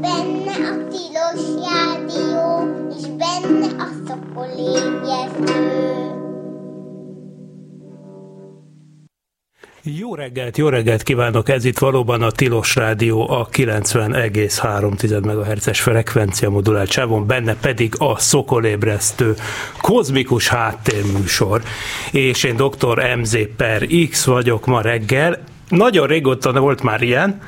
benne a tilos rádió, és benne a szokolébresztő. Jó reggelt, jó reggelt kívánok! Ez itt valóban a Tilos Rádió a 90,3 MHz-es frekvencia modulált sávon, benne pedig a szokolébresztő kozmikus háttérműsor. És én dr. MZ per X vagyok ma reggel. Nagyon régóta volt már ilyen,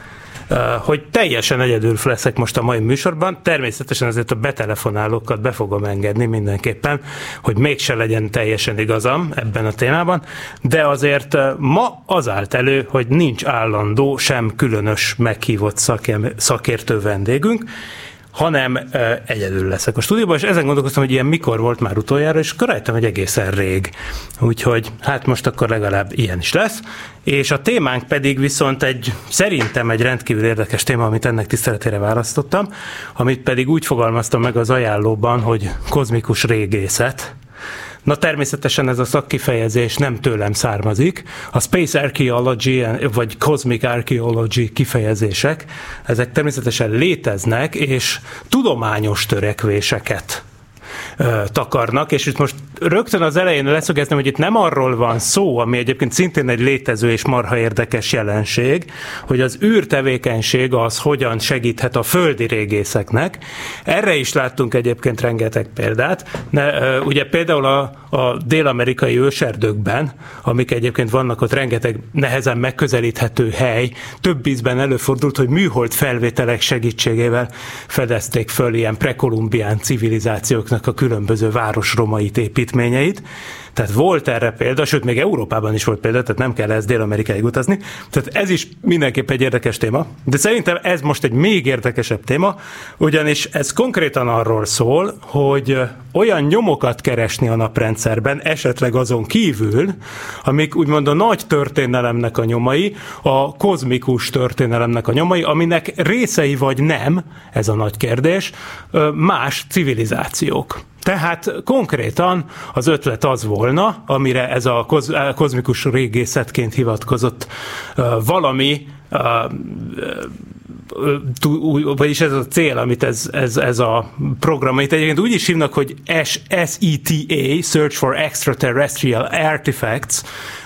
hogy teljesen egyedül leszek most a mai műsorban. Természetesen azért a betelefonálókat be fogom engedni mindenképpen, hogy mégse legyen teljesen igazam ebben a témában, de azért ma az állt elő, hogy nincs állandó, sem különös meghívott szakértő vendégünk, hanem egyedül leszek a stúdióban, és ezen gondolkoztam, hogy ilyen mikor volt már utoljára, és rájöttem, hogy egészen rég. Úgyhogy hát most akkor legalább ilyen is lesz. És a témánk pedig viszont egy, szerintem egy rendkívül érdekes téma, amit ennek tiszteletére választottam, amit pedig úgy fogalmaztam meg az ajánlóban, hogy kozmikus régészet, Na természetesen ez a szakkifejezés nem tőlem származik. A Space Archaeology vagy Cosmic Archaeology kifejezések, ezek természetesen léteznek, és tudományos törekvéseket takarnak, és itt most rögtön az elején leszögeznem, hogy itt nem arról van szó, ami egyébként szintén egy létező és marha érdekes jelenség, hogy az űrtevékenység az hogyan segíthet a földi régészeknek. Erre is láttunk egyébként rengeteg példát. Ne, ugye például a, a dél-amerikai őserdőkben, amik egyébként vannak ott rengeteg nehezen megközelíthető hely, több ízben előfordult, hogy műhold felvételek segítségével fedezték föl ilyen prekolumbián civilizációknak a különböző városromait, építményeit. Tehát volt erre példa, sőt, még Európában is volt példa, tehát nem kell ez Dél-Amerikáig utazni. Tehát ez is mindenképp egy érdekes téma. De szerintem ez most egy még érdekesebb téma, ugyanis ez konkrétan arról szól, hogy olyan nyomokat keresni a naprendszerben, esetleg azon kívül, amik úgymond a nagy történelemnek a nyomai, a kozmikus történelemnek a nyomai, aminek részei vagy nem, ez a nagy kérdés, más civilizációk. Tehát konkrétan az ötlet az volna, amire ez a koz, kozmikus régészetként hivatkozott valami, vagyis ez a cél, amit ez, ez, ez a program, amit egyébként úgy is hívnak, hogy SETA, Search for Extraterrestrial Artifacts,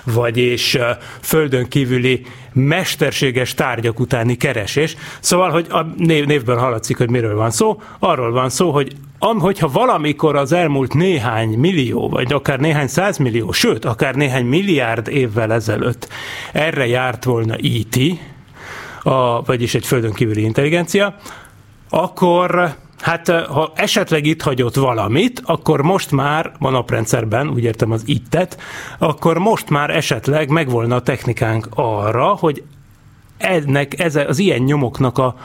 vagyis földön kívüli mesterséges tárgyak utáni keresés. Szóval, hogy a név, névből hallatszik, hogy miről van szó. Arról van szó, hogy am, hogyha valamikor az elmúlt néhány millió, vagy akár néhány százmillió, sőt, akár néhány milliárd évvel ezelőtt erre járt volna IT, a, vagyis egy földön kívüli intelligencia, akkor Hát ha esetleg itt hagyott valamit, akkor most már a naprendszerben, úgy értem az ittet, akkor most már esetleg megvolna a technikánk arra, hogy ennek, ez, az ilyen nyomoknak a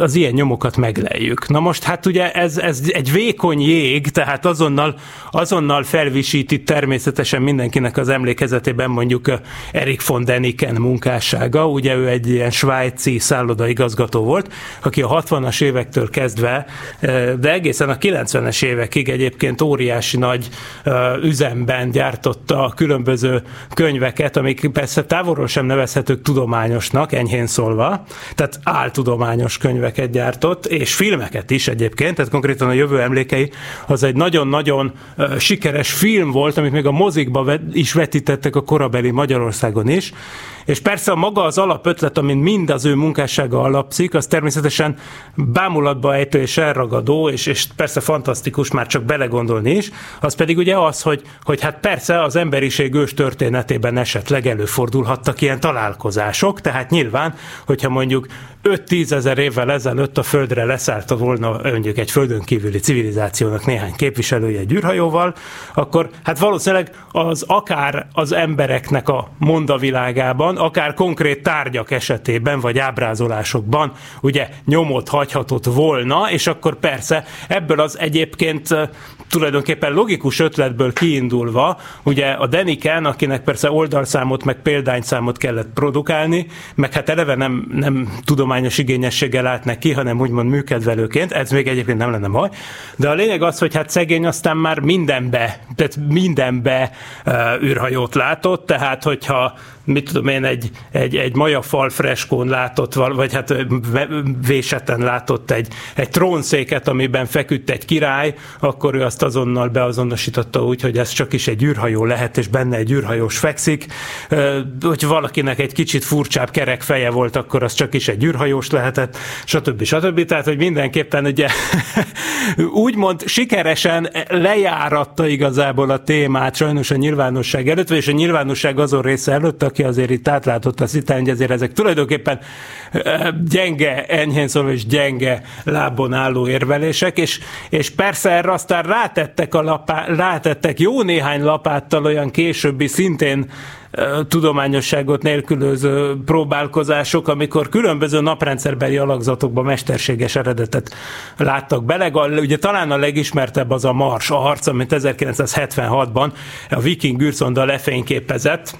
az ilyen nyomokat megleljük. Na most hát ugye ez, ez egy vékony jég, tehát azonnal, azonnal felvisíti természetesen mindenkinek az emlékezetében mondjuk Erik von Deniken munkássága, ugye ő egy ilyen svájci szállodaigazgató volt, aki a 60-as évektől kezdve, de egészen a 90-es évekig egyébként óriási nagy üzemben gyártotta a különböző könyveket, amik persze távolról sem nevezhetők tudományosnak, enyhén szólva, tehát áltudományos tudományos könyveket gyártott, és filmeket is egyébként, tehát konkrétan a Jövő emlékei az egy nagyon-nagyon sikeres film volt, amit még a mozikba is vetítettek a korabeli Magyarországon is, és persze a maga az alapötlet, amin mind az ő munkássága alapszik, az természetesen bámulatba ejtő és elragadó, és, és persze fantasztikus már csak belegondolni is, az pedig ugye az, hogy, hogy hát persze az emberiség ős történetében esetleg előfordulhattak ilyen találkozások, tehát nyilván, hogyha mondjuk 5-10 ezer évvel ezelőtt a Földre leszállta volna mondjuk egy földön kívüli civilizációnak néhány képviselője egy űrhajóval, akkor hát valószínűleg az akár az embereknek a mondavilágában, van, akár konkrét tárgyak esetében, vagy ábrázolásokban ugye nyomot hagyhatott volna, és akkor persze ebből az egyébként tulajdonképpen logikus ötletből kiindulva, ugye a Deniken, akinek persze oldalszámot, meg példányszámot kellett produkálni, meg hát eleve nem, nem tudományos igényességgel állt neki, hanem úgymond műkedvelőként, ez még egyébként nem lenne baj, de a lényeg az, hogy hát szegény aztán már mindenbe, tehát mindenbe uh, űrhajót látott, tehát hogyha mit tudom én, egy, egy, egy majafal freskón látott, vagy hát véseten látott egy, egy trónszéket, amiben feküdt egy király, akkor ő azt azonnal beazonosította úgy, hogy ez csak is egy űrhajó lehet, és benne egy űrhajós fekszik. Hogy valakinek egy kicsit furcsább kerek feje volt, akkor az csak is egy űrhajós lehetett, stb. stb. Tehát, hogy mindenképpen ugye úgymond sikeresen lejáratta igazából a témát sajnos a nyilvánosság előtt, és a nyilvánosság azon része előtt, aki azért itt átlátott a szitán, hogy azért ezek tulajdonképpen gyenge, enyhén szólva és gyenge lábon álló érvelések, és, és persze erre aztán rátettek, a lapá, rátettek jó néhány lapáttal olyan későbbi szintén tudományosságot nélkülöző próbálkozások, amikor különböző naprendszerbeli alakzatokba mesterséges eredetet láttak bele. Ugye talán a legismertebb az a Mars arc, amit 1976-ban a Viking űrszonda lefényképezett,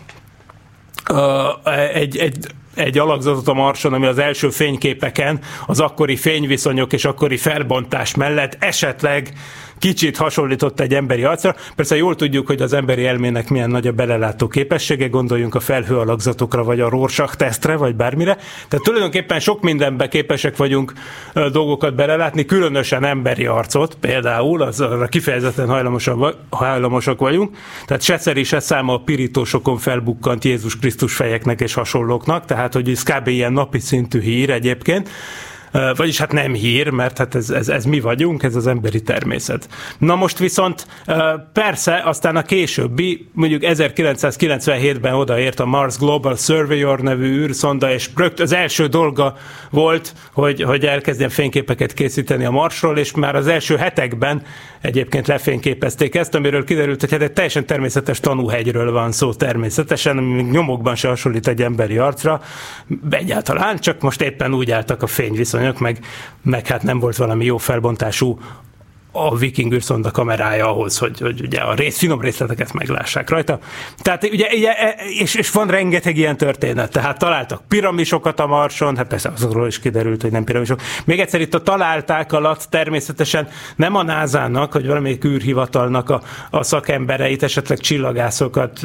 egy, egy egy alakzatot a Marson, ami az első fényképeken az akkori fényviszonyok és akkori felbontás mellett esetleg kicsit hasonlított egy emberi arcra. Persze jól tudjuk, hogy az emberi elmének milyen nagy a belelátó képessége, gondoljunk a felhőalakzatokra, vagy a Rorschach tesztre, vagy bármire. Tehát tulajdonképpen sok mindenbe képesek vagyunk dolgokat belelátni, különösen emberi arcot, például, az arra kifejezetten hajlamosak, vagyunk. Tehát se szeri, se száma a pirítósokon felbukkant Jézus Krisztus fejeknek és hasonlóknak, tehát hogy ez kb. ilyen napi szintű hír egyébként vagyis hát nem hír, mert hát ez, ez, ez mi vagyunk, ez az emberi természet. Na most viszont persze aztán a későbbi, mondjuk 1997-ben odaért a Mars Global Surveyor nevű űrszonda, és rögt az első dolga volt, hogy, hogy elkezdjen fényképeket készíteni a Marsról, és már az első hetekben egyébként lefényképezték ezt, amiről kiderült, hogy hát egy teljesen természetes tanúhegyről van szó természetesen, ami nyomokban se hasonlít egy emberi arcra, egyáltalán, csak most éppen úgy álltak a fényviszonyok viszonyok, meg, meg hát nem volt valami jó felbontású a viking űrszonda kamerája ahhoz, hogy, hogy ugye a rész, finom részleteket meglássák rajta. Tehát ugye, ugye e, és, és van rengeteg ilyen történet, tehát találtak piramisokat a Marson, hát persze azokról is kiderült, hogy nem piramisok. Még egyszer itt a találták alatt természetesen nem a názának, hogy valamelyik űrhivatalnak a, a szakembereit, esetleg csillagászokat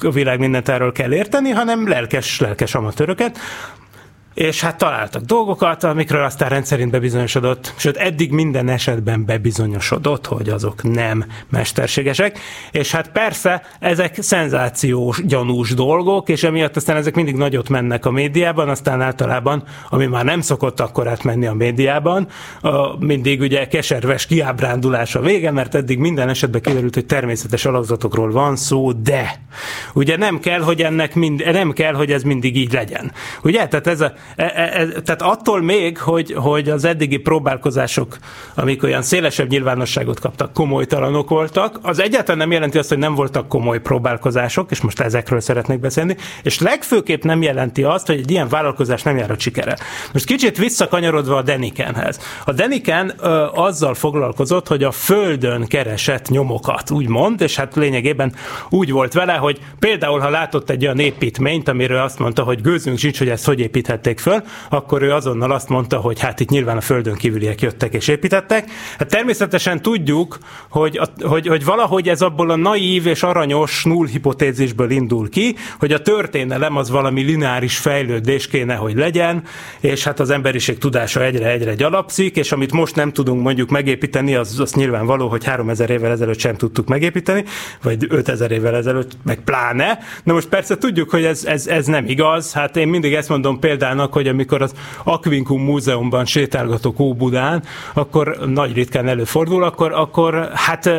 a világ mindent erről kell érteni, hanem lelkes, lelkes amatőröket, és hát találtak dolgokat, amikről aztán rendszerint bebizonyosodott, sőt eddig minden esetben bebizonyosodott, hogy azok nem mesterségesek, és hát persze ezek szenzációs, gyanús dolgok, és emiatt aztán ezek mindig nagyot mennek a médiában, aztán általában, ami már nem szokott akkor átmenni a médiában, mindig ugye keserves kiábrándulás a vége, mert eddig minden esetben kiderült, hogy természetes alakzatokról van szó, de ugye nem kell, hogy ennek mind, nem kell, hogy ez mindig így legyen. Ugye? Tehát ez a, E, e, e, tehát attól még, hogy, hogy az eddigi próbálkozások, amik olyan szélesebb nyilvánosságot kaptak, komolytalanok voltak, az egyáltalán nem jelenti azt, hogy nem voltak komoly próbálkozások, és most ezekről szeretnék beszélni, és legfőképp nem jelenti azt, hogy egy ilyen vállalkozás nem jár a sikere. Most kicsit visszakanyarodva a Denikenhez. A Deniken ö, azzal foglalkozott, hogy a földön keresett nyomokat, úgymond, és hát lényegében úgy volt vele, hogy például, ha látott egy olyan építményt, amiről azt mondta, hogy gőzünk sincs, hogy ezt hogy építhették építették föl, akkor ő azonnal azt mondta, hogy hát itt nyilván a földön kívüliek jöttek és építettek. Hát természetesen tudjuk, hogy, hogy, hogy valahogy ez abból a naív és aranyos null hipotézisből indul ki, hogy a történelem az valami lineáris fejlődés kéne, hogy legyen, és hát az emberiség tudása egyre-egyre gyalapszik, és amit most nem tudunk mondjuk megépíteni, az, az nyilvánvaló, hogy 3000 évvel ezelőtt sem tudtuk megépíteni, vagy 5000 évvel ezelőtt, meg pláne. Na most persze tudjuk, hogy ez, ez, ez nem igaz. Hát én mindig ezt mondom példának, annak, hogy amikor az Aquincum Múzeumban sétálgatok Óbudán, akkor nagy ritkán előfordul, akkor, akkor hát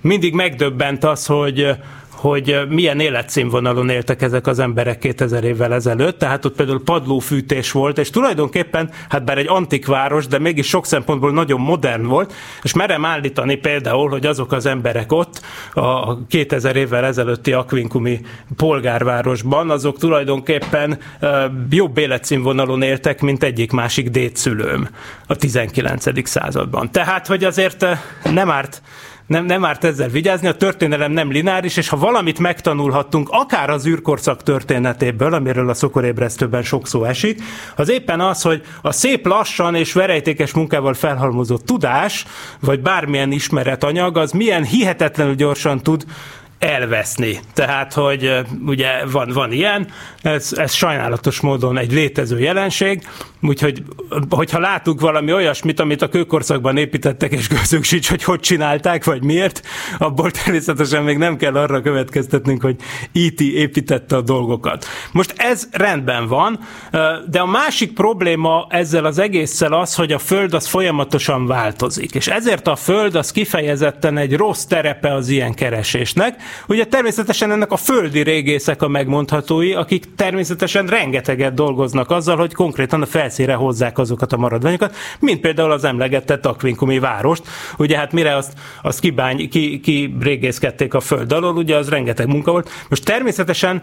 mindig megdöbbent az, hogy hogy milyen életszínvonalon éltek ezek az emberek 2000 évvel ezelőtt, tehát ott például padlófűtés volt, és tulajdonképpen, hát bár egy antik város, de mégis sok szempontból nagyon modern volt, és merem állítani például, hogy azok az emberek ott a 2000 évvel ezelőtti akvinkumi polgárvárosban, azok tulajdonképpen jobb életszínvonalon éltek, mint egyik másik dédszülőm a 19. században. Tehát, hogy azért nem árt nem, nem árt ezzel vigyázni, a történelem nem lineáris, és ha valamit megtanulhattunk, akár az űrkorszak történetéből, amiről a szokorébresztőben sok szó esik, az éppen az, hogy a szép lassan és verejtékes munkával felhalmozott tudás, vagy bármilyen ismeretanyag, az milyen hihetetlenül gyorsan tud elveszni. Tehát, hogy ugye van, van ilyen, ez, ez sajnálatos módon egy létező jelenség, úgyhogy hogyha látunk valami olyasmit, amit a kőkorszakban építettek, és közünk sincs, hogy hogy csinálták, vagy miért, abból természetesen még nem kell arra következtetnünk, hogy IT e építette a dolgokat. Most ez rendben van, de a másik probléma ezzel az egésszel az, hogy a Föld az folyamatosan változik, és ezért a Föld az kifejezetten egy rossz terepe az ilyen keresésnek, Ugye természetesen ennek a földi régészek a megmondhatói, akik természetesen rengeteget dolgoznak azzal, hogy konkrétan a felszíre hozzák azokat a maradványokat, mint például az emlegetett Akvinkumi várost. Ugye hát mire azt, azt kibány, ki, ki régészkedték a föld alól, ugye az rengeteg munka volt. Most természetesen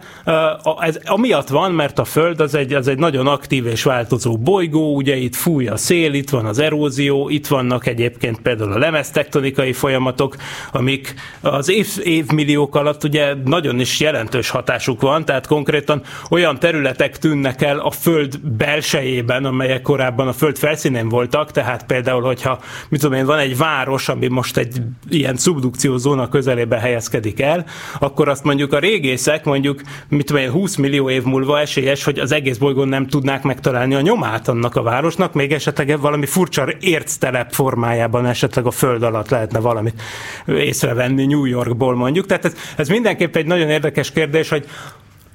ez amiatt van, mert a föld az egy, az egy nagyon aktív és változó bolygó, ugye itt fúj a szél, itt van az erózió, itt vannak egyébként például a lemeztektonikai folyamatok, amik az év, évmillió milliók alatt ugye nagyon is jelentős hatásuk van, tehát konkrétan olyan területek tűnnek el a föld belsejében, amelyek korábban a föld felszínén voltak, tehát például, hogyha mit tudom én, van egy város, ami most egy ilyen szubdukciózóna közelében helyezkedik el, akkor azt mondjuk a régészek mondjuk, mit tudom én, 20 millió év múlva esélyes, hogy az egész bolygón nem tudnák megtalálni a nyomát annak a városnak, még esetleg valami furcsa érctelep formájában esetleg a föld alatt lehetne valamit észrevenni New Yorkból mondjuk. Tehát ez, ez mindenképp egy nagyon érdekes kérdés, hogy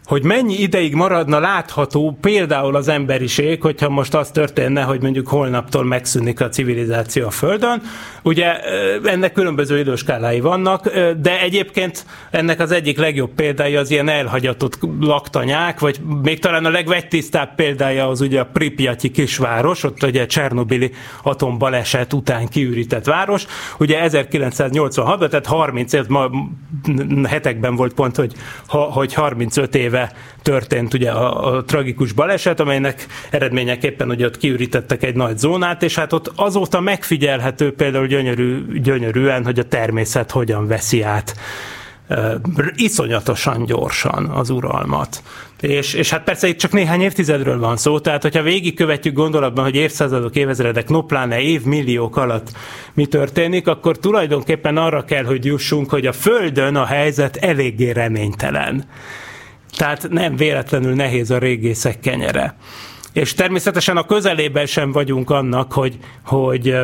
hogy mennyi ideig maradna látható például az emberiség, hogyha most az történne, hogy mondjuk holnaptól megszűnik a civilizáció a Földön. Ugye ennek különböző időskálái vannak, de egyébként ennek az egyik legjobb példája az ilyen elhagyatott laktanyák, vagy még talán a legvegytisztább példája az ugye a Pripyatyi kisváros, ott ugye Csernobili atombaleset után kiürített város. Ugye 1986-ban, tehát 30 év, ma hetekben volt pont, hogy, hogy 35 éve történt ugye a, a tragikus baleset, amelynek eredményeképpen ugye ott kiürítettek egy nagy zónát, és hát ott azóta megfigyelhető például gyönyörű, gyönyörűen, hogy a természet hogyan veszi át iszonyatosan gyorsan az uralmat. És, és hát persze itt csak néhány évtizedről van szó, tehát hogyha végigkövetjük gondolatban, hogy évszázadok, évezredek, no pláne évmilliók alatt mi történik, akkor tulajdonképpen arra kell, hogy jussunk, hogy a Földön a helyzet eléggé reménytelen. Tehát nem véletlenül nehéz a régészek kenyere. És természetesen a közelében sem vagyunk annak, hogy, hogy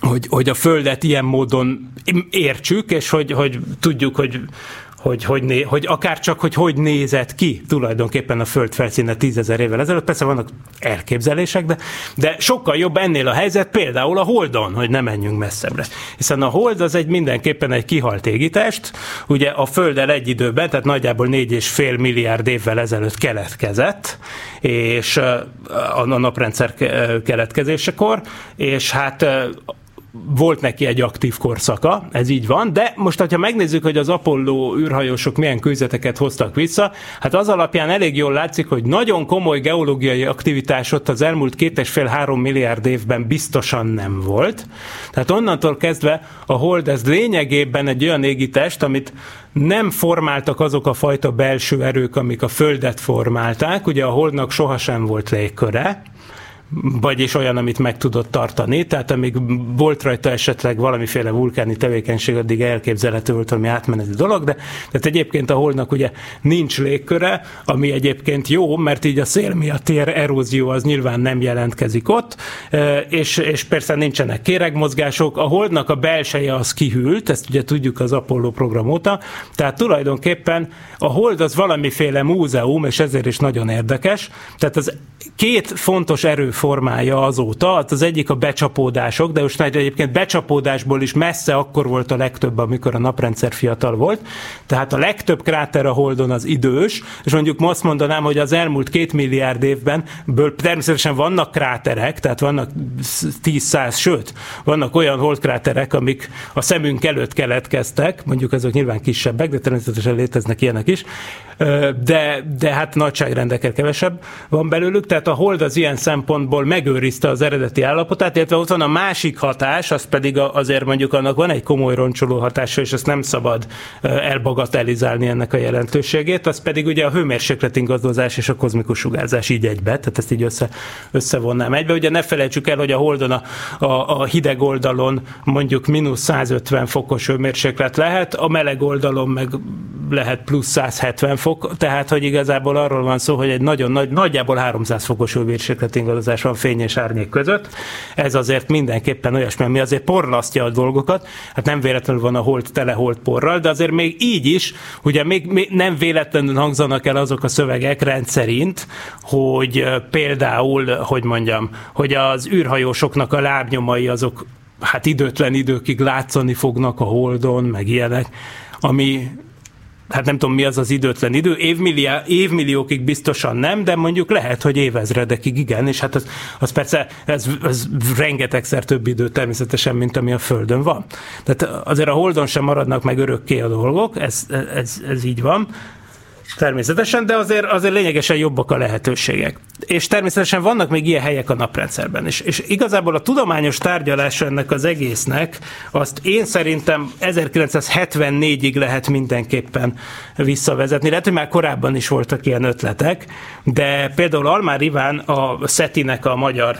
hogy, hogy a Földet ilyen módon értsük, és hogy, hogy tudjuk, hogy hogy, hogy, né, hogy akár csak, hogy hogy nézett ki tulajdonképpen a föld felszíne tízezer évvel ezelőtt. Persze vannak elképzelések, de, de sokkal jobb ennél a helyzet például a Holdon, hogy ne menjünk messzebbre. Hiszen a Hold az egy mindenképpen egy kihalt égitest, ugye a Földdel egy időben, tehát nagyjából négy és fél milliárd évvel ezelőtt keletkezett, és a naprendszer keletkezésekor, és hát volt neki egy aktív korszaka, ez így van, de most, ha megnézzük, hogy az Apollo űrhajósok milyen kőzeteket hoztak vissza, hát az alapján elég jól látszik, hogy nagyon komoly geológiai aktivitás ott az elmúlt két és fél három milliárd évben biztosan nem volt. Tehát onnantól kezdve a Hold ez lényegében egy olyan égitest, amit nem formáltak azok a fajta belső erők, amik a Földet formálták. Ugye a Holdnak sohasem volt légköre, vagyis olyan, amit meg tudott tartani, tehát amíg volt rajta esetleg valamiféle vulkáni tevékenység, addig elképzelhető volt valami átmeneti dolog, de tehát egyébként a holdnak ugye nincs légköre, ami egyébként jó, mert így a szél miatt ér erózió az nyilván nem jelentkezik ott, e, és, és persze nincsenek kéregmozgások, a holdnak a belseje az kihűlt, ezt ugye tudjuk az Apollo program óta, tehát tulajdonképpen a hold az valamiféle múzeum, és ezért is nagyon érdekes, tehát az két fontos erő formája azóta. Hát az egyik a becsapódások, de most egyébként becsapódásból is messze akkor volt a legtöbb, amikor a naprendszer fiatal volt. Tehát a legtöbb kráter a Holdon az idős, és mondjuk azt mondanám, hogy az elmúlt két milliárd évben ből természetesen vannak kráterek, tehát vannak 10-100, sőt, vannak olyan holdkráterek, amik a szemünk előtt keletkeztek, mondjuk azok nyilván kisebbek, de természetesen léteznek ilyenek is, de, de hát nagyságrendekkel kevesebb van belőlük, tehát a hold az ilyen szempontból szempontból megőrizte az eredeti állapotát, illetve ott van a másik hatás, az pedig azért mondjuk annak van egy komoly roncsoló hatása, és ezt nem szabad elbagatelizálni ennek a jelentőségét, az pedig ugye a hőmérséklet ingadozás és a kozmikus sugárzás így egybe, tehát ezt így össze, összevonnám egybe. Ugye ne felejtsük el, hogy a Holdon a, a, a hideg oldalon mondjuk mínusz 150 fokos hőmérséklet lehet, a meleg oldalon meg lehet plusz 170 fok, tehát hogy igazából arról van szó, hogy egy nagyon nagy, nagyjából 300 fokos hőmérséklet ingadozás van fény és árnyék között. Ez azért mindenképpen olyasmi, ami azért porlasztja a dolgokat. Hát nem véletlenül van a hold tele hold porral, de azért még így is, ugye még, még nem véletlenül hangzanak el azok a szövegek rendszerint, hogy például, hogy mondjam, hogy az űrhajósoknak a lábnyomai azok hát időtlen időkig látszani fognak a holdon, meg ilyenek, ami hát nem tudom mi az az időtlen idő, évmillió, évmilliókig biztosan nem, de mondjuk lehet, hogy évezredekig igen, és hát az, az persze ez, ez rengetegszer több idő természetesen, mint ami a Földön van. Tehát azért a Holdon sem maradnak meg örökké a dolgok, ez, ez, ez így van, Természetesen, de azért, azért lényegesen jobbak a lehetőségek. És természetesen vannak még ilyen helyek a naprendszerben is. És igazából a tudományos tárgyalása ennek az egésznek, azt én szerintem 1974-ig lehet mindenképpen visszavezetni. Lehet, hogy már korábban is voltak ilyen ötletek, de például Almár Iván a SETI-nek a magyar,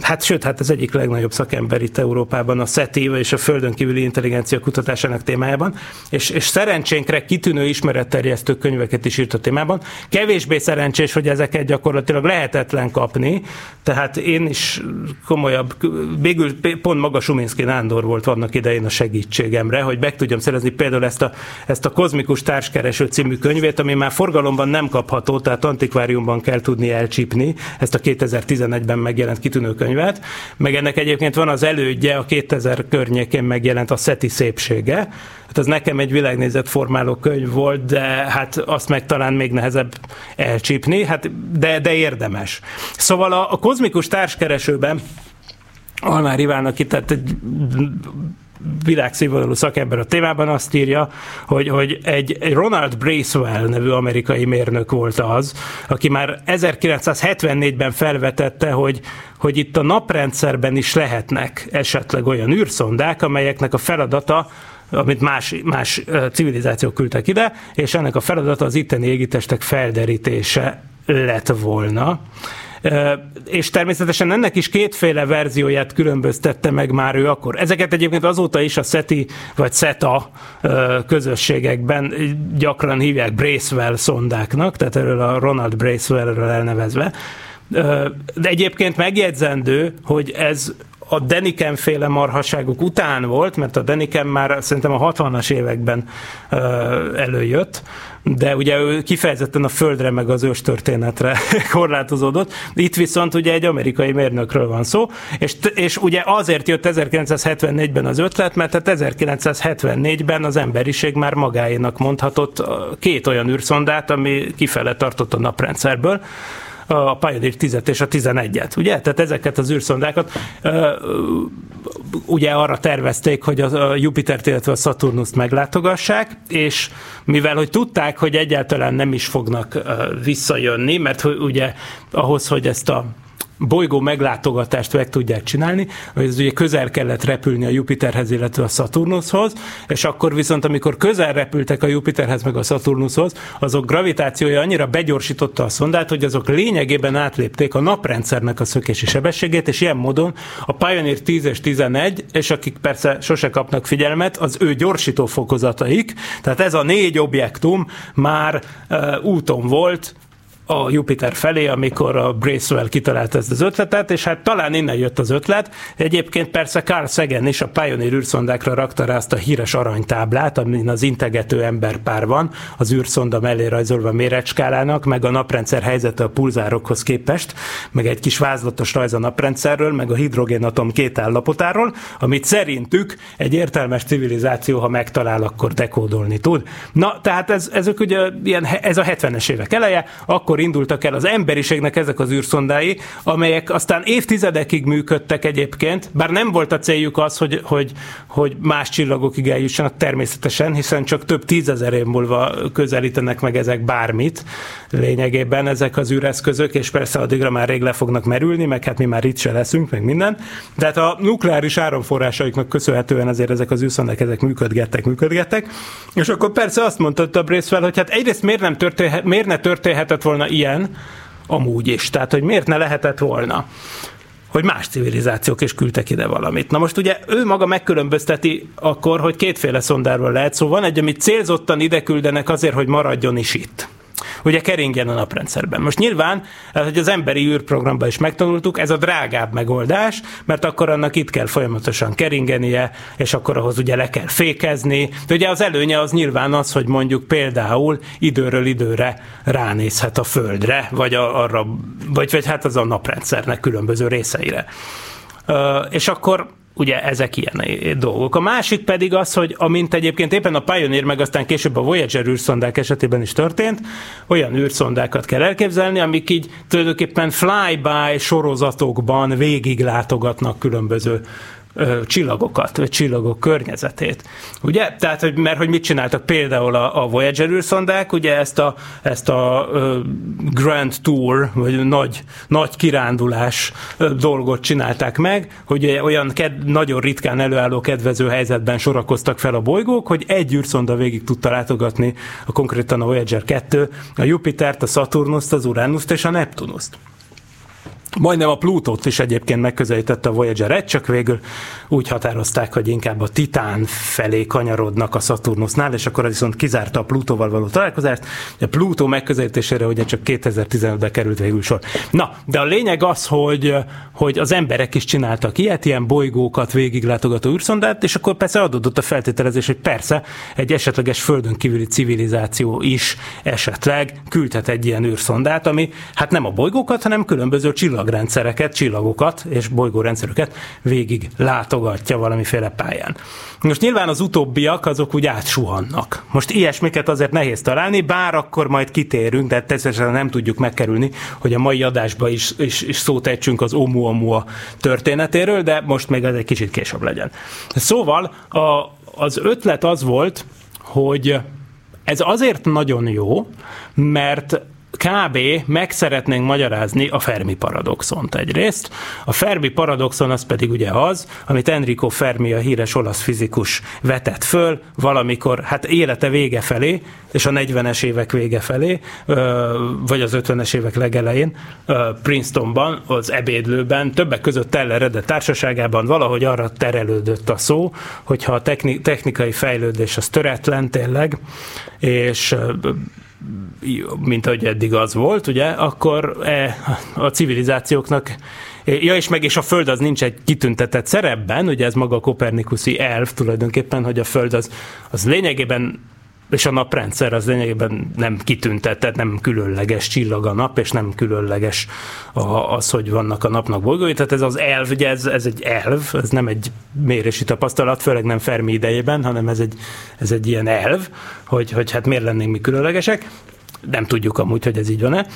hát sőt, hát az egyik legnagyobb szakember itt Európában a SETI és a földön kívüli intelligencia kutatásának témájában, és, és szerencsénkre kitűnő ismeretterjesztő könyveket is írt a témában. Kevésbé szerencsés, hogy ezeket gyakorlatilag lehetetlen kapni, tehát én is komolyabb, végül pont maga Suminski Nándor volt vannak idején a segítségemre, hogy meg tudjam szerezni például ezt a, ezt a kozmikus társkereső című könyvét, ami már forgalomban nem kapható, tehát antikváriumban kell tudni elcsípni ezt a 2011-ben megjelent kitűnő könyvet, meg ennek egyébként van az elődje, a 2000 környékén megjelent a Szeti szépsége, hát az nekem egy világnézet formáló könyv volt, de hát azt meg talán még nehezebb elcsípni, hát de, de érdemes. Szóval a, a kozmikus társkeresőben Almár Ivánnak itt tehát egy világszínvonalú szakember a témában azt írja, hogy, hogy egy, egy Ronald Bracewell nevű amerikai mérnök volt az, aki már 1974-ben felvetette, hogy, hogy itt a naprendszerben is lehetnek esetleg olyan űrszondák, amelyeknek a feladata amit más, más civilizációk küldtek ide, és ennek a feladata az itteni égitestek felderítése lett volna. És természetesen ennek is kétféle verzióját különböztette meg már ő akkor. Ezeket egyébként azóta is a SETI vagy SETA közösségekben gyakran hívják Bracewell szondáknak, tehát erről a Ronald Bracewellről elnevezve. De egyébként megjegyzendő, hogy ez a Deniken féle marhaságok után volt, mert a Deniken már szerintem a 60-as években előjött, de ugye ő kifejezetten a földre meg az ős történetre korlátozódott. Itt viszont ugye egy amerikai mérnökről van szó, és, és ugye azért jött 1974-ben az ötlet, mert hát 1974-ben az emberiség már magáénak mondhatott két olyan űrszondát, ami kifele tartott a naprendszerből, a Pioneer 10 és a 11-et, ugye? Tehát ezeket az űrszondákat ugye arra tervezték, hogy a Jupitert, illetve a Saturnust meglátogassák, és mivel hogy tudták, hogy egyáltalán nem is fognak visszajönni, mert ugye ahhoz, hogy ezt a bolygó meglátogatást meg tudják csinálni, hogy ez ugye közel kellett repülni a Jupiterhez, illetve a Saturnushoz, és akkor viszont, amikor közel repültek a Jupiterhez meg a Saturnushoz, azok gravitációja annyira begyorsította a szondát, hogy azok lényegében átlépték a naprendszernek a szökési sebességét, és ilyen módon a Pioneer 10 és 11, és akik persze sose kapnak figyelmet, az ő gyorsító fokozataik, tehát ez a négy objektum már uh, úton volt a Jupiter felé, amikor a Bracewell kitalálta ezt az ötletet, és hát talán innen jött az ötlet. Egyébként persze Carl Sagan is a Pioneer űrszondákra rakta rá azt a híres aranytáblát, amin az integető emberpár van, az űrszonda mellé rajzolva méretskálának, meg a naprendszer helyzete a pulzárokhoz képest, meg egy kis vázlatos rajz a naprendszerről, meg a hidrogénatom két állapotáról, amit szerintük egy értelmes civilizáció, ha megtalál, akkor dekódolni tud. Na, tehát ez, ezek ugye ilyen, ez a 70-es évek eleje, akkor akkor indultak el az emberiségnek ezek az űrszondái, amelyek aztán évtizedekig működtek egyébként, bár nem volt a céljuk az, hogy, hogy, hogy más csillagokig eljussanak természetesen, hiszen csak több tízezer év múlva közelítenek meg ezek bármit lényegében ezek az űreszközök, és persze addigra már rég le fognak merülni, meg hát mi már itt se leszünk, meg minden. De hát a nukleáris áramforrásaiknak köszönhetően azért ezek az űrszondák ezek működgettek, működgettek. És akkor persze azt mondta több rész fel, hogy hát egyrészt miért, nem történhet, miért ne történhetett volna ilyen, amúgy is. Tehát, hogy miért ne lehetett volna hogy más civilizációk is küldtek ide valamit. Na most ugye ő maga megkülönbözteti akkor, hogy kétféle szondáról lehet szó. Van egy, amit célzottan ide küldenek azért, hogy maradjon is itt ugye keringjen a naprendszerben. Most nyilván, eh, hogy az emberi űrprogramban is megtanultuk, ez a drágább megoldás, mert akkor annak itt kell folyamatosan keringenie, és akkor ahhoz ugye le kell fékezni. De ugye az előnye az nyilván az, hogy mondjuk például időről időre ránézhet a Földre, vagy a, arra, vagy, vagy hát az a naprendszernek különböző részeire. Uh, és akkor ugye ezek ilyen dolgok. A másik pedig az, hogy amint egyébként éppen a Pioneer, meg aztán később a Voyager űrszondák esetében is történt, olyan űrszondákat kell elképzelni, amik így tulajdonképpen flyby sorozatokban végig látogatnak különböző ö, csillagokat, vagy csillagok környezetét. Ugye? Tehát, hogy, mert hogy mit csináltak például a, a Voyager űrszondák, ugye ezt a, ezt a ö, Grand Tour, vagy nagy, nagy kirándulás ö, dolgot csinálták meg, hogy olyan ked, nagyon ritkán előálló kedvező helyzetben sorakoztak fel a bolygók, hogy egy űrszonda végig tudta látogatni a konkrétan a Voyager 2, a Jupitert, a Saturnust, az Uranuszt és a Neptunuszt. Majdnem a Plutót is egyébként megközelítette a Voyager 1, csak végül úgy határozták, hogy inkább a Titán felé kanyarodnak a Saturnusnál, és akkor az viszont kizárta a Plutóval való találkozást. A Plutó megközelítésére ugye csak 2015-ben került végül sor. Na, de a lényeg az, hogy, hogy az emberek is csináltak ilyet, ilyen bolygókat végiglátogató űrszondát, és akkor persze adódott a feltételezés, hogy persze egy esetleges földön kívüli civilizáció is esetleg küldhet egy ilyen űrszondát, ami hát nem a bolygókat, hanem különböző csillagrendszereket, csillagokat és bolygórendszereket végig látogatja valamiféle pályán. Most nyilván az utóbbiak azok úgy átsuhannak. Most ilyesmiket azért nehéz találni, bár akkor majd kitérünk, de természetesen nem tudjuk megkerülni, hogy a mai adásban is, is, is szót ejtsünk az Oumuamua történetéről, de most még ez egy kicsit később legyen. Szóval a, az ötlet az volt, hogy ez azért nagyon jó, mert kb. meg szeretnénk magyarázni a Fermi paradoxont egyrészt. A Fermi paradoxon az pedig ugye az, amit Enrico Fermi, a híres olasz fizikus vetett föl valamikor, hát élete vége felé, és a 40-es évek vége felé, vagy az 50-es évek legelején Princetonban, az ebédlőben, többek között Telleredett társaságában valahogy arra terelődött a szó, hogyha a technikai fejlődés az töretlen tényleg, és mint ahogy eddig az volt, ugye, akkor e, a civilizációknak Ja, és meg és a Föld az nincs egy kitüntetett szerepben, ugye ez maga a kopernikuszi elv tulajdonképpen, hogy a Föld az, az lényegében és a naprendszer az lényegében nem kitüntetett, nem különleges csillag a nap, és nem különleges az, hogy vannak a napnak bolygói. Tehát ez az elv, ugye ez, ez egy elv, ez nem egy mérési tapasztalat, főleg nem Fermi idejében, hanem ez egy, ez egy ilyen elv, hogy, hogy hát miért lennénk mi különlegesek. Nem tudjuk amúgy, hogy ez így van-e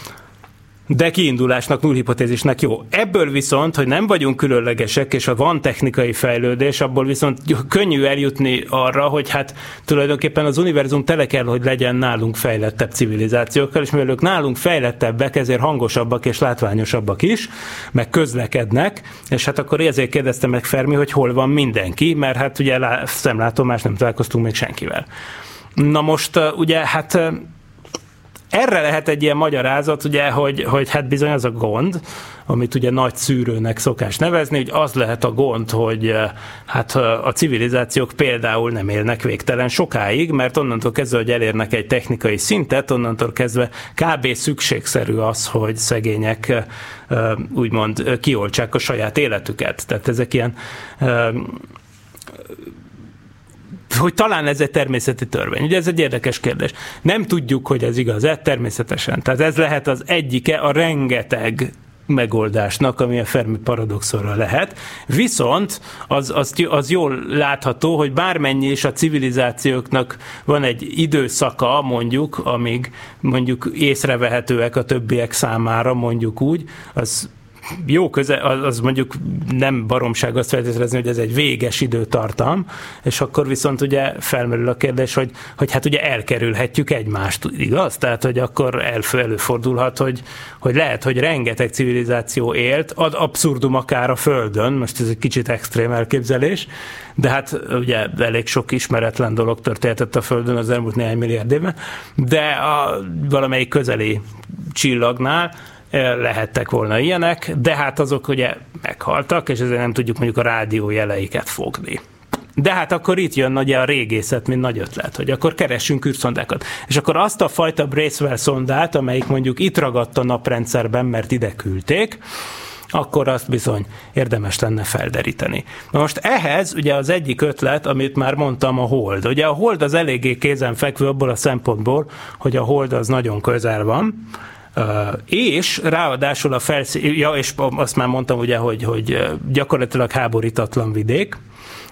de kiindulásnak, nullhipotézisnek jó. Ebből viszont, hogy nem vagyunk különlegesek, és ha van technikai fejlődés, abból viszont könnyű eljutni arra, hogy hát tulajdonképpen az univerzum tele kell, hogy legyen nálunk fejlettebb civilizációkkal, és mivel ők nálunk fejlettebbek, ezért hangosabbak és látványosabbak is, meg közlekednek, és hát akkor ezért kérdezte meg Fermi, hogy hol van mindenki, mert hát ugye szemlátomás nem találkoztunk még senkivel. Na most ugye hát erre lehet egy ilyen magyarázat, ugye, hogy, hogy hát bizony az a gond, amit ugye nagy szűrőnek szokás nevezni, hogy az lehet a gond, hogy eh, hát eh, a civilizációk például nem élnek végtelen sokáig, mert onnantól kezdve, hogy elérnek egy technikai szintet, onnantól kezdve kb. szükségszerű az, hogy szegények eh, úgymond kioltsák a saját életüket. Tehát ezek ilyen hogy talán ez egy természeti törvény. Ugye ez egy érdekes kérdés. Nem tudjuk, hogy ez igaz-e, természetesen. Tehát ez lehet az egyike a rengeteg megoldásnak, ami a Fermi paradoxonra lehet. Viszont az, az, az jól látható, hogy bármennyi is a civilizációknak van egy időszaka, mondjuk, amíg mondjuk észrevehetőek a többiek számára, mondjuk úgy, az jó köze, az, mondjuk nem baromság azt feltételezni, hogy ez egy véges időtartam, és akkor viszont ugye felmerül a kérdés, hogy, hogy hát ugye elkerülhetjük egymást, igaz? Tehát, hogy akkor elfő előfordulhat, hogy, hogy lehet, hogy rengeteg civilizáció élt, ad abszurdum akár a Földön, most ez egy kicsit extrém elképzelés, de hát ugye elég sok ismeretlen dolog történhetett a Földön az elmúlt néhány milliárd évben, de a valamelyik közeli csillagnál lehettek volna ilyenek, de hát azok ugye meghaltak, és ezért nem tudjuk mondjuk a rádió jeleiket fogni. De hát akkor itt jön ugye a régészet, mint nagy ötlet, hogy akkor keressünk űrszondákat. És akkor azt a fajta Bracewell szondát, amelyik mondjuk itt ragadt a naprendszerben, mert ide küldték, akkor azt bizony érdemes lenne felderíteni. Na most ehhez ugye az egyik ötlet, amit már mondtam, a hold. Ugye a hold az eléggé kézenfekvő abból a szempontból, hogy a hold az nagyon közel van, és ráadásul a felszín, ja, és azt már mondtam ugye, hogy, hogy gyakorlatilag háborítatlan vidék,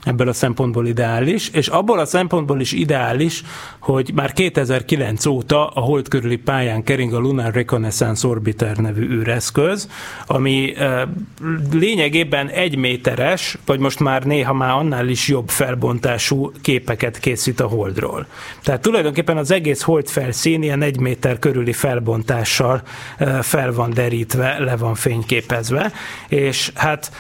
ebből a szempontból ideális, és abból a szempontból is ideális, hogy már 2009 óta a hold körüli pályán kering a Lunar Reconnaissance Orbiter nevű űreszköz, ami lényegében egy méteres, vagy most már néha már annál is jobb felbontású képeket készít a holdról. Tehát tulajdonképpen az egész hold felszín ilyen egy méter körüli felbontással fel van derítve, le van fényképezve, és hát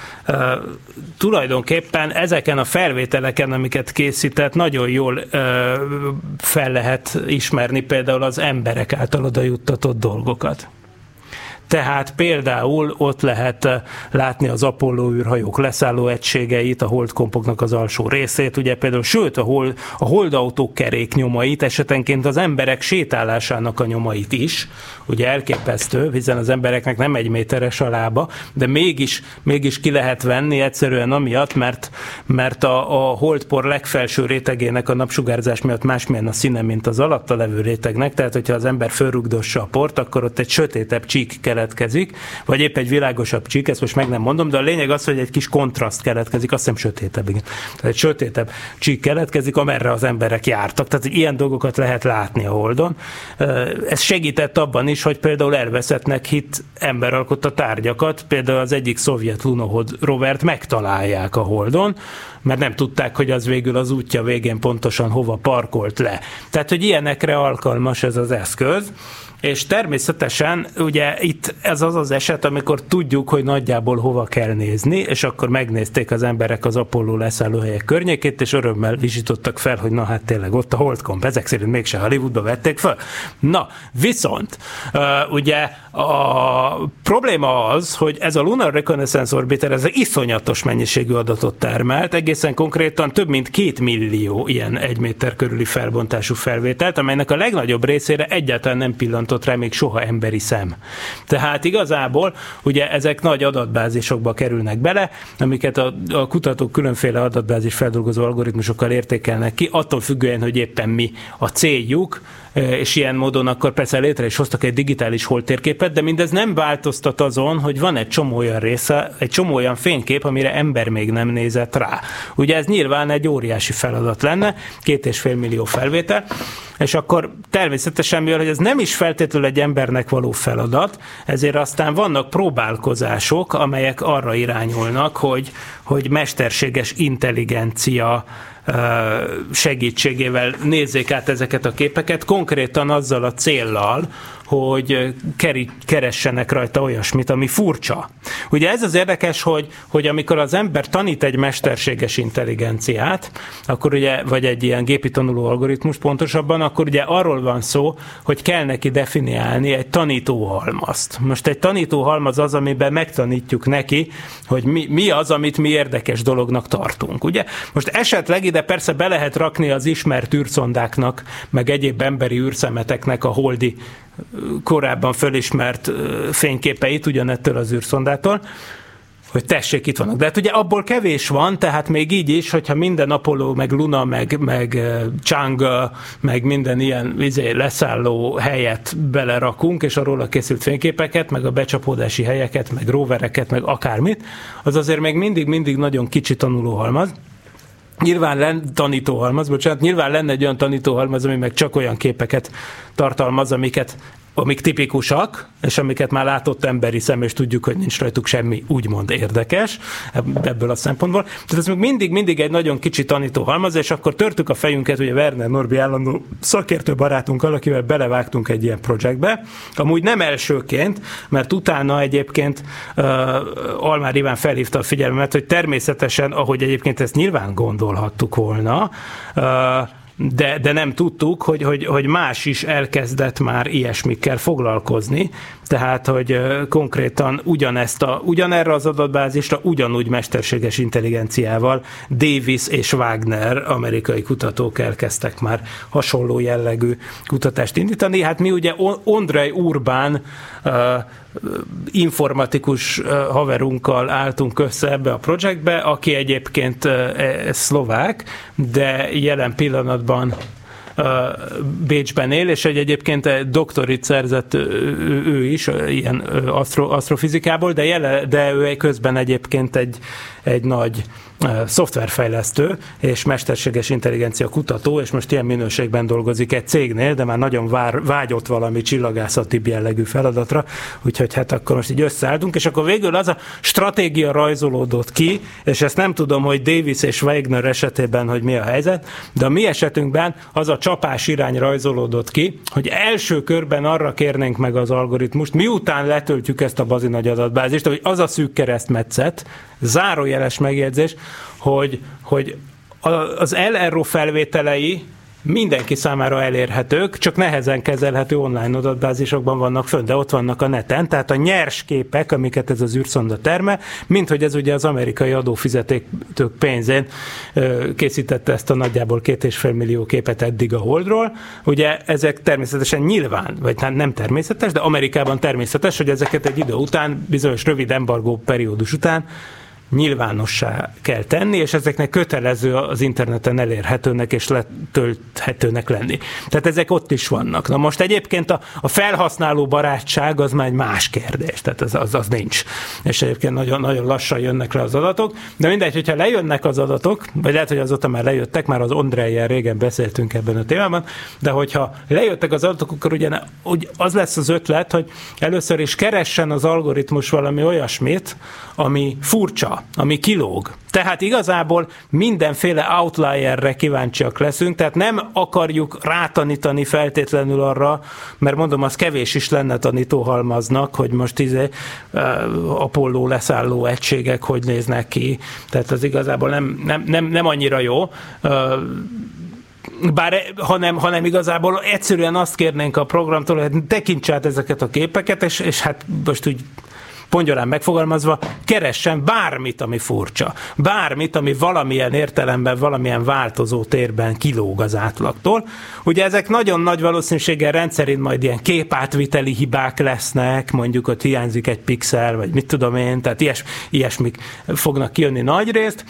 tulajdonképpen ezeken a felvételeken, amiket készített, nagyon jól fel lehet ismerni például az emberek által oda juttatott dolgokat. Tehát például ott lehet eh, látni az Apollo űrhajók leszálló egységeit, a holdkompoknak az alsó részét, ugye például, sőt a, hold, a holdautók kerék nyomait, esetenként az emberek sétálásának a nyomait is, ugye elképesztő, hiszen az embereknek nem egy méteres a lába, de mégis, mégis ki lehet venni egyszerűen amiatt, mert, mert a, a holdpor legfelső rétegének a napsugárzás miatt másmilyen a színe, mint az alatta levő rétegnek, tehát hogyha az ember fölrugdossa a port, akkor ott egy sötétebb csík kell keletkezik, vagy épp egy világosabb csík, ezt most meg nem mondom, de a lényeg az, hogy egy kis kontraszt keletkezik, azt hiszem sötétebb, igen. Tehát egy sötétebb csík keletkezik, amerre az emberek jártak. Tehát ilyen dolgokat lehet látni a Holdon. Ez segített abban is, hogy például elveszettnek hit emberalkotta tárgyakat, például az egyik szovjet lunohod rovert megtalálják a Holdon, mert nem tudták, hogy az végül az útja végén pontosan hova parkolt le. Tehát, hogy ilyenekre alkalmas ez az eszköz, és természetesen ugye itt ez az az eset, amikor tudjuk, hogy nagyjából hova kell nézni, és akkor megnézték az emberek az Apollo leszállóhelyek környékét, és örömmel visítottak fel, hogy na hát tényleg ott a Holdcomb, ezek szerint mégse Hollywoodba vették fel. Na, viszont ugye a probléma az, hogy ez a Lunar Reconnaissance Orbiter, ez iszonyatos mennyiségű adatot termelt, egészen konkrétan több mint két millió ilyen egy méter körüli felbontású felvételt, amelynek a legnagyobb részére egyáltalán nem pillantott rá még soha emberi szem. Tehát igazából ugye ezek nagy adatbázisokba kerülnek bele, amiket a, a kutatók különféle adatbázis feldolgozó algoritmusokkal értékelnek ki, attól függően, hogy éppen mi a céljuk, és ilyen módon akkor persze létre is hoztak egy digitális holtérképet, de mindez nem változtat azon, hogy van egy csomó olyan része, egy csomó olyan fénykép, amire ember még nem nézett rá. Ugye ez nyilván egy óriási feladat lenne, két és fél millió felvétel, és akkor természetesen, mivel hogy ez nem is feltétlenül egy embernek való feladat, ezért aztán vannak próbálkozások, amelyek arra irányulnak, hogy, hogy mesterséges intelligencia segítségével nézzék át ezeket a képeket, konkrétan azzal a céllal, hogy keressenek rajta olyasmit, ami furcsa. Ugye ez az érdekes, hogy, hogy amikor az ember tanít egy mesterséges intelligenciát, akkor ugye, vagy egy ilyen gépi tanuló algoritmus pontosabban, akkor ugye arról van szó, hogy kell neki definiálni egy tanítóhalmazt. Most egy tanítóhalmaz az, amiben megtanítjuk neki, hogy mi, mi az, amit mi érdekes dolognak tartunk. Ugye? Most esetleg ide persze be lehet rakni az ismert űrszondáknak, meg egyéb emberi űrszemeteknek a holdi korábban fölismert fényképeit ugyanettől az űrszondától, hogy tessék, itt vannak. De hát ugye abból kevés van, tehát még így is, hogyha minden Apollo, meg Luna, meg, meg Chang, meg minden ilyen izé, leszálló helyet belerakunk, és arról a készült fényképeket, meg a becsapódási helyeket, meg rovereket, meg akármit, az azért még mindig-mindig nagyon kicsi tanulóhalmaz. Nyilván lenne tanítóhalmaz, bocsánat, nyilván lenne egy olyan tanítóhalmaz, ami meg csak olyan képeket tartalmaz, amiket amik tipikusak, és amiket már látott emberi szem, és tudjuk, hogy nincs rajtuk semmi úgymond érdekes ebből a szempontból. Tehát ez még mindig, mindig egy nagyon kicsi tanító halmaz, és akkor törtük a fejünket, ugye Werner Norbi állandó szakértő barátunkkal, akivel belevágtunk egy ilyen projektbe. Amúgy nem elsőként, mert utána egyébként uh, Almár Iván felhívta a figyelmet, hogy természetesen, ahogy egyébként ezt nyilván gondolhattuk volna, uh, de, de nem tudtuk, hogy, hogy, hogy más is elkezdett már ilyesmikkel foglalkozni, tehát, hogy konkrétan ugyanezt a, ugyanerre az adatbázisra ugyanúgy mesterséges intelligenciával Davis és Wagner amerikai kutatók elkezdtek már hasonló jellegű kutatást indítani. Hát mi ugye Ondrej Urbán informatikus haverunkkal álltunk össze ebbe a projektbe, aki egyébként e, szlovák, de jelen pillanatban Bécsben él, és egy egyébként doktorit szerzett ő, is, ilyen asztro, asztrofizikából, de, jele, de ő közben egyébként egy, egy nagy szoftverfejlesztő és mesterséges intelligencia kutató, és most ilyen minőségben dolgozik egy cégnél, de már nagyon vár, vágyott valami csillagászati jellegű feladatra, úgyhogy hát akkor most így összeálltunk, és akkor végül az a stratégia rajzolódott ki, és ezt nem tudom, hogy Davis és Wagner esetében, hogy mi a helyzet, de a mi esetünkben az a csapás irány rajzolódott ki, hogy első körben arra kérnénk meg az algoritmust, miután letöltjük ezt a bazi nagy adatbázist, hogy az a szűk keresztmetszet, zárójeles megjegyzés, hogy, hogy az LRO felvételei mindenki számára elérhetők, csak nehezen kezelhető online adatbázisokban vannak fönn, de ott vannak a neten, tehát a nyers képek, amiket ez az űrszonda terme, mint hogy ez ugye az amerikai adófizetők pénzén készítette ezt a nagyjából két és fél millió képet eddig a Holdról. Ugye ezek természetesen nyilván, vagy hát nem természetes, de Amerikában természetes, hogy ezeket egy idő után, bizonyos rövid embargó periódus után nyilvánossá kell tenni, és ezeknek kötelező az interneten elérhetőnek és letölthetőnek lenni. Tehát ezek ott is vannak. Na most egyébként a, a felhasználó barátság az már egy más kérdés, tehát az, az, az nincs. És egyébként nagyon, nagyon lassan jönnek le az adatok, de mindegy, hogyha lejönnek az adatok, vagy lehet, hogy azóta már lejöttek, már az Ondrejjel régen beszéltünk ebben a témában, de hogyha lejöttek az adatok, akkor ugye az lesz az ötlet, hogy először is keressen az algoritmus valami olyasmit, ami furcsa, ami kilóg. Tehát igazából mindenféle outlierre kíváncsiak leszünk, tehát nem akarjuk rátanítani feltétlenül arra, mert mondom, az kevés is lenne tanítóhalmaznak, hogy most izé uh, Apollo leszálló egységek hogy néznek ki, tehát az igazából nem, nem, nem, nem annyira jó. Uh, bár, hanem, hanem igazából egyszerűen azt kérnénk a programtól, hogy tekints át ezeket a képeket, és, és hát most úgy pongyolán megfogalmazva, keressen bármit, ami furcsa. Bármit, ami valamilyen értelemben, valamilyen változó térben kilóg az átlagtól. Ugye ezek nagyon nagy valószínűséggel rendszerint majd ilyen képátviteli hibák lesznek, mondjuk ott hiányzik egy pixel, vagy mit tudom én, tehát ilyes, ilyesmik fognak kijönni nagy részt.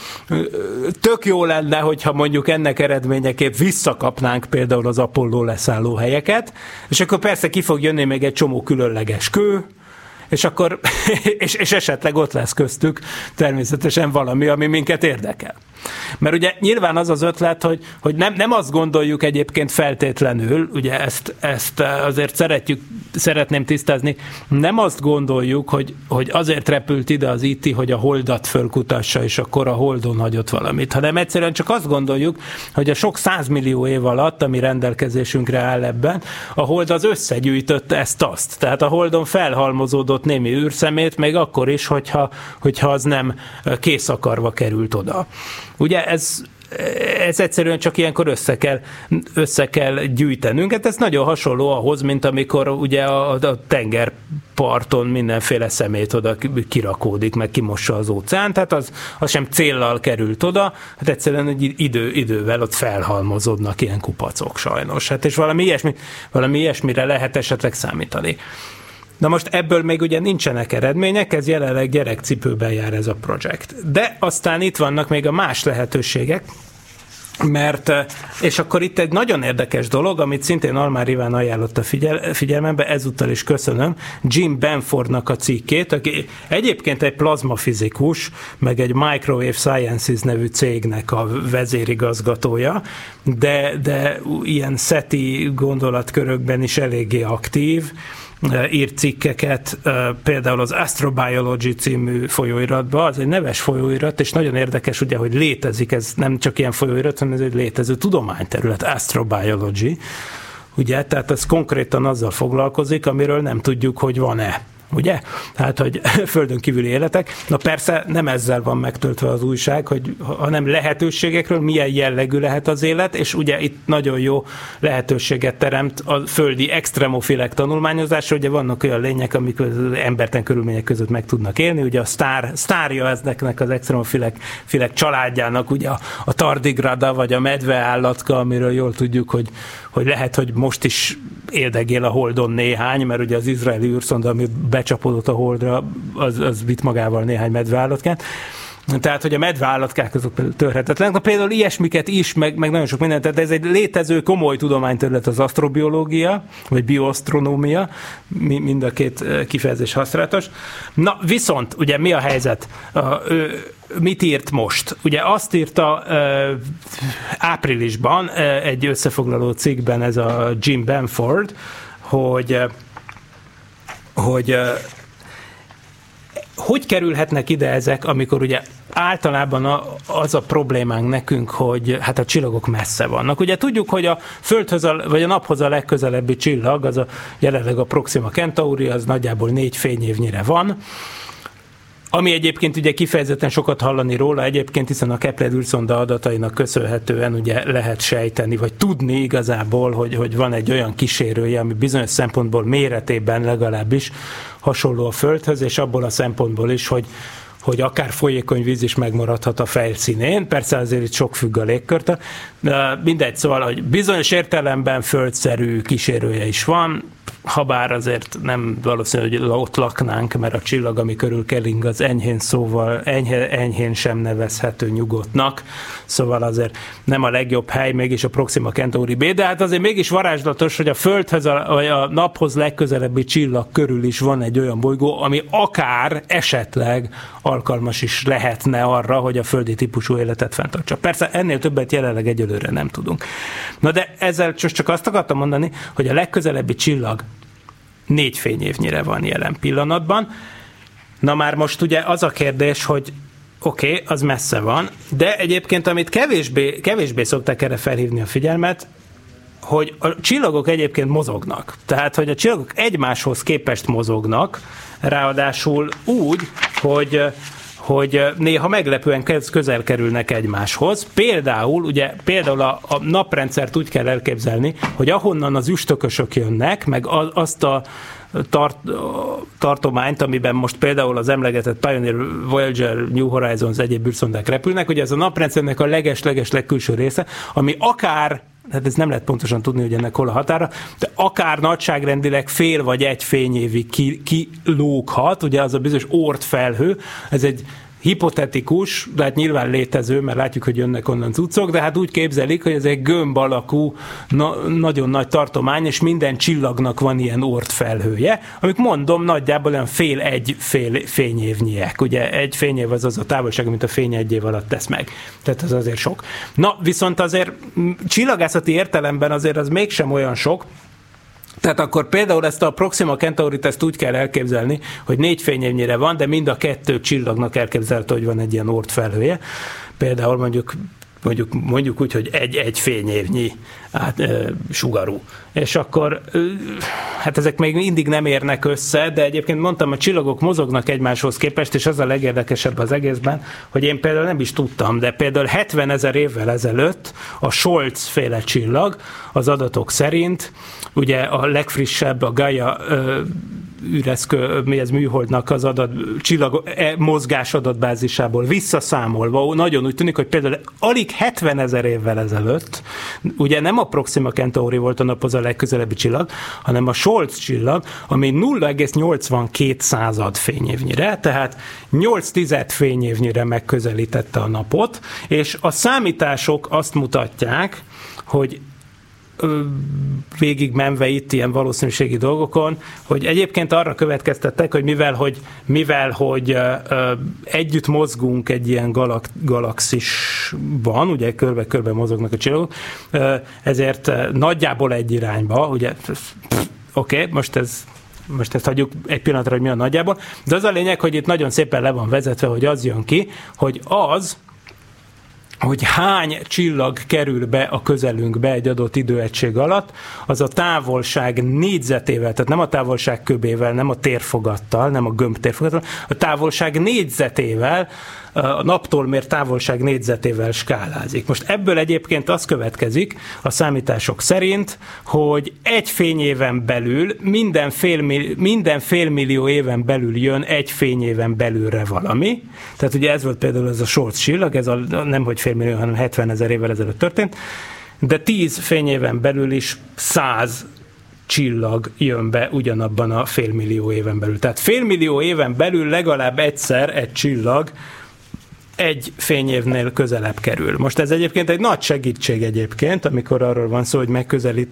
Tök jó lenne, hogyha mondjuk ennek eredményeképp visszakapnánk például az Apollo leszálló helyeket, és akkor persze ki fog jönni még egy csomó különleges kő, és akkor, és, és esetleg ott lesz köztük természetesen valami, ami minket érdekel. Mert ugye nyilván az az ötlet, hogy, hogy nem, nem azt gondoljuk egyébként feltétlenül, ugye ezt, ezt azért szeretjük, szeretném tisztázni, nem azt gondoljuk, hogy, hogy azért repült ide az IT, hogy a holdat fölkutassa, és akkor a holdon hagyott valamit, hanem egyszerűen csak azt gondoljuk, hogy a sok százmillió év alatt, ami rendelkezésünkre áll ebben, a hold az összegyűjtött ezt-azt. Tehát a holdon felhalmozódott némi űrszemét, még akkor is, hogyha, hogyha az nem kész akarva került oda. Ugye ez ez egyszerűen csak ilyenkor össze kell, össze kell gyűjtenünk. Hát ez nagyon hasonló ahhoz, mint amikor ugye a, a tengerparton mindenféle szemét oda kirakódik, meg kimossa az óceán, tehát az, az sem céllal került oda, hát egyszerűen egy idő, idővel ott felhalmozódnak ilyen kupacok sajnos. Hát és valami, ilyesmi, valami ilyesmire lehet esetleg számítani. Na most ebből még ugye nincsenek eredmények, ez jelenleg gyerekcipőben jár ez a projekt. De aztán itt vannak még a más lehetőségek, mert, eh, és akkor itt egy nagyon érdekes dolog, amit szintén Almár Iván ajánlott a figyel, figyelmembe, ezúttal is köszönöm, Jim Benfordnak a cikkét, aki egyébként egy plazmafizikus, meg egy Microwave Sciences nevű cégnek a vezérigazgatója, de, de ilyen SETI gondolatkörökben is eléggé aktív, írt cikkeket, például az Astrobiology című folyóiratba, az egy neves folyóirat, és nagyon érdekes ugye, hogy létezik, ez nem csak ilyen folyóirat, hanem ez egy létező tudományterület, Astrobiology, ugye, tehát ez konkrétan azzal foglalkozik, amiről nem tudjuk, hogy van-e ugye? Hát, hogy földön kívüli életek. Na persze nem ezzel van megtöltve az újság, hogy, hanem lehetőségekről, milyen jellegű lehet az élet, és ugye itt nagyon jó lehetőséget teremt a földi extremofilek tanulmányozásra, ugye vannak olyan lények, amik az emberten körülmények között meg tudnak élni, ugye a sztár, sztárja ezeknek az extremofilek filek családjának, ugye a, a tardigrada, vagy a medveállatka, amiről jól tudjuk, hogy, hogy lehet, hogy most is éldegél a Holdon néhány, mert ugye az izraeli űrszonda, ami becsapódott a Holdra, az, az vitt magával néhány medveállatkát. Tehát, hogy a medveállatkák azok törhetetlenek. Na például ilyesmiket is, meg, meg nagyon sok mindent, tehát ez egy létező komoly tudományterület az asztrobiológia, vagy bioasztronómia, mind a két kifejezés használatos. Na, viszont, ugye mi a helyzet? A, ő, mit írt most? Ugye azt írta uh, áprilisban uh, egy összefoglaló cikkben ez a Jim Benford, hogy hogy hogy kerülhetnek ide ezek, amikor ugye általában a, az a problémánk nekünk, hogy hát a csillagok messze vannak. Ugye tudjuk, hogy a Földhöz, a, vagy a Naphoz a legközelebbi csillag, az a jelenleg a Proxima Centauri, az nagyjából négy fényévnyire van, ami egyébként ugye kifejezetten sokat hallani róla egyébként, hiszen a Kepler űrszonda adatainak köszönhetően ugye lehet sejteni, vagy tudni igazából, hogy, hogy van egy olyan kísérője, ami bizonyos szempontból méretében legalábbis hasonló a Földhöz, és abból a szempontból is, hogy hogy akár folyékony víz is megmaradhat a felszínén, persze azért itt sok függ a légkörtől, de mindegy, szóval, hogy bizonyos értelemben földszerű kísérője is van, ha bár azért nem valószínű, hogy ott laknánk, mert a csillag, ami körül kering, az enyhén szóval, enyhe, enyhén sem nevezhető nyugodtnak, szóval azért nem a legjobb hely, mégis a Proxima Centauri B, de hát azért mégis varázslatos, hogy a Földhöz, vagy a naphoz legközelebbi csillag körül is van egy olyan bolygó, ami akár esetleg alkalmas is lehetne arra, hogy a földi típusú életet fenntartsa. Persze ennél többet jelenleg egyelőre nem tudunk. Na de ezzel csak azt akartam mondani, hogy a legközelebbi csillag négy fényévnyire van jelen pillanatban. Na már most ugye az a kérdés, hogy oké, okay, az messze van, de egyébként amit kevésbé, kevésbé szokták erre felhívni a figyelmet, hogy a csillagok egyébként mozognak. Tehát, hogy a csillagok egymáshoz képest mozognak, ráadásul úgy, hogy hogy néha meglepően közel kerülnek egymáshoz. Például, ugye, például a, a naprendszert úgy kell elképzelni, hogy ahonnan az üstökösök jönnek, meg azt a tart, tartományt, amiben most például az emlegetett Pioneer, Voyager, New Horizons egyéb űrszondák repülnek, ugye ez a naprendszernek a leges-leges legkülső része, ami akár tehát ez nem lehet pontosan tudni, hogy ennek hol a határa, de akár nagyságrendileg fél vagy egy fényévig kilóghat, ki ugye az a bizonyos ort felhő, ez egy hipotetikus, de hát nyilván létező, mert látjuk, hogy jönnek onnan cuccok, de hát úgy képzelik, hogy ez egy gömb alakú, na, nagyon nagy tartomány, és minden csillagnak van ilyen ort felhője, amik mondom, nagyjából olyan fél egy fél fényévnyiek. Ugye egy fényév az az a távolság, amit a fény egy év alatt tesz meg. Tehát az azért sok. Na, viszont azért csillagászati értelemben azért az mégsem olyan sok, tehát akkor például ezt a Proxima Centauri-t ezt úgy kell elképzelni, hogy négy fényévnyire van, de mind a kettő csillagnak elképzelhető, hogy van egy ilyen ort felhője. Például mondjuk mondjuk, mondjuk úgy, hogy egy-egy fényévnyi át, e, sugarú. És akkor hát ezek még mindig nem érnek össze, de egyébként mondtam, a csillagok mozognak egymáshoz képest, és az a legérdekesebb az egészben, hogy én például nem is tudtam, de például 70 ezer évvel ezelőtt a Scholz féle csillag az adatok szerint, ugye a legfrissebb a Gaia üreszkö, mi ez műholdnak az adat, csillag, e, mozgás adatbázisából visszaszámolva, nagyon úgy tűnik, hogy például alig 70 ezer évvel ezelőtt, ugye nem a Proxima Centauri volt a naphoz a legközelebbi csillag, hanem a Scholz csillag, ami 0,82 század fényévnyire, tehát 8 tized fényévnyire megközelítette a napot, és a számítások azt mutatják, hogy végig menve itt ilyen valószínűségi dolgokon, hogy egyébként arra következtettek, hogy mivel, hogy, mivel, hogy együtt mozgunk egy ilyen galak, galaxisban, ugye körbe-körbe mozognak a csillagok, ezért nagyjából egy irányba, ugye oké, okay, most ez most ezt hagyjuk egy pillanatra, hogy mi a nagyjából, de az a lényeg, hogy itt nagyon szépen le van vezetve, hogy az jön ki, hogy az, hogy hány csillag kerül be a közelünkbe egy adott időegység alatt, az a távolság négyzetével, tehát nem a távolság köbével, nem a térfogattal, nem a gömb térfogattal, a távolság négyzetével a naptól mért távolság négyzetével skálázik. Most ebből egyébként az következik a számítások szerint, hogy egy fényéven belül minden, fél, minden félmillió éven belül jön egy fényéven belülre valami. Tehát ugye ez volt például ez a short csillag, ez a, nem hogy félmillió, hanem 70 ezer évvel ezelőtt történt, de 10 fényéven belül is 100 csillag jön be ugyanabban a félmillió éven belül. Tehát félmillió éven belül legalább egyszer egy csillag egy fényévnél közelebb kerül. Most ez egyébként egy nagy segítség egyébként, amikor arról van szó, hogy megközelít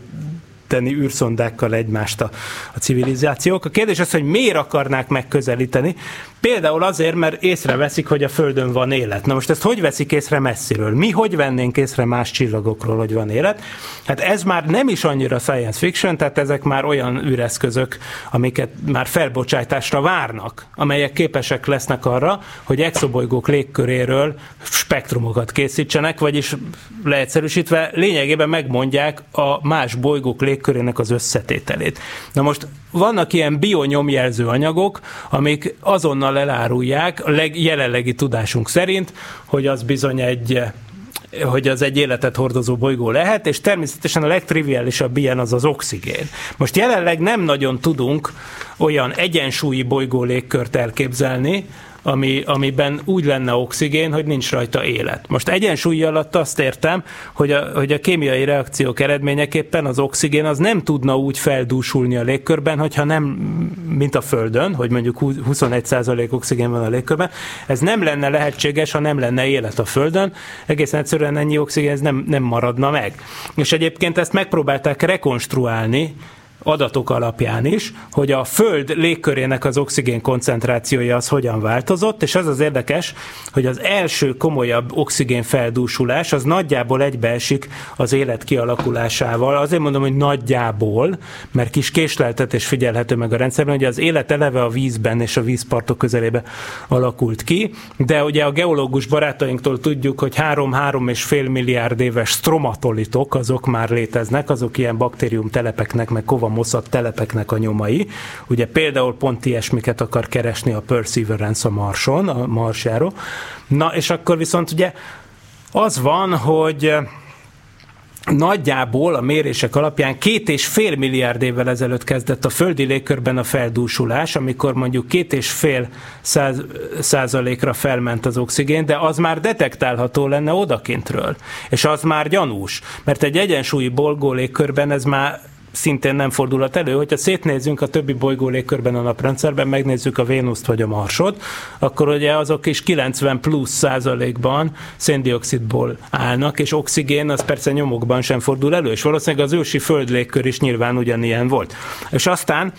megközelíteni űrszondákkal egymást a, a civilizációk. A kérdés az, hogy miért akarnák megközelíteni. Például azért, mert észreveszik, hogy a Földön van élet. Na most ezt hogy veszik észre messziről? Mi hogy vennénk észre más csillagokról, hogy van élet? Hát ez már nem is annyira science fiction, tehát ezek már olyan űreszközök, amiket már felbocsátásra várnak, amelyek képesek lesznek arra, hogy exobolygók légköréről spektrumokat készítsenek, vagyis leegyszerűsítve lényegében megmondják a más bolygók lég légkörének az összetételét. Na most vannak ilyen bionyomjelző anyagok, amik azonnal elárulják a leg, jelenlegi tudásunk szerint, hogy az bizony egy hogy az egy életet hordozó bolygó lehet, és természetesen a legtriviálisabb ilyen az az oxigén. Most jelenleg nem nagyon tudunk olyan egyensúlyi bolygó légkört elképzelni, ami, amiben úgy lenne oxigén, hogy nincs rajta élet. Most egyensúly alatt azt értem, hogy a, hogy a kémiai reakciók eredményeképpen az oxigén az nem tudna úgy feldúsulni a légkörben, hogyha nem, mint a Földön, hogy mondjuk 21% oxigén van a légkörben, ez nem lenne lehetséges, ha nem lenne élet a Földön, egészen egyszerűen ennyi oxigén ez nem, nem maradna meg. És egyébként ezt megpróbálták rekonstruálni, adatok alapján is, hogy a Föld légkörének az oxigén koncentrációja az hogyan változott, és az az érdekes, hogy az első komolyabb oxigén feldúsulás az nagyjából egybeesik az élet kialakulásával. Azért mondom, hogy nagyjából, mert kis késleltetés figyelhető meg a rendszerben, hogy az élet eleve a vízben és a vízpartok közelébe alakult ki, de ugye a geológus barátainktól tudjuk, hogy 3-3 és fél milliárd éves stromatolitok, azok már léteznek, azok ilyen baktérium telepeknek, meg kova moszat telepeknek a nyomai. Ugye például pont ilyesmiket akar keresni a Perseverance a Marson, a Marsjáról. Na, és akkor viszont ugye az van, hogy nagyjából a mérések alapján két és fél milliárd évvel ezelőtt kezdett a földi légkörben a feldúsulás, amikor mondjuk két és fél száz, százalékra felment az oxigén, de az már detektálható lenne odakintről. És az már gyanús, mert egy egyensúlyi bolgó légkörben ez már szintén nem fordulhat elő. Hogyha szétnézzünk a többi bolygó légkörben a naprendszerben, megnézzük a Vénuszt vagy a Marsot, akkor ugye azok is 90 plusz százalékban széndiokszidból állnak, és oxigén az persze nyomokban sem fordul elő, és valószínűleg az ősi föld légkör is nyilván ugyanilyen volt. És aztán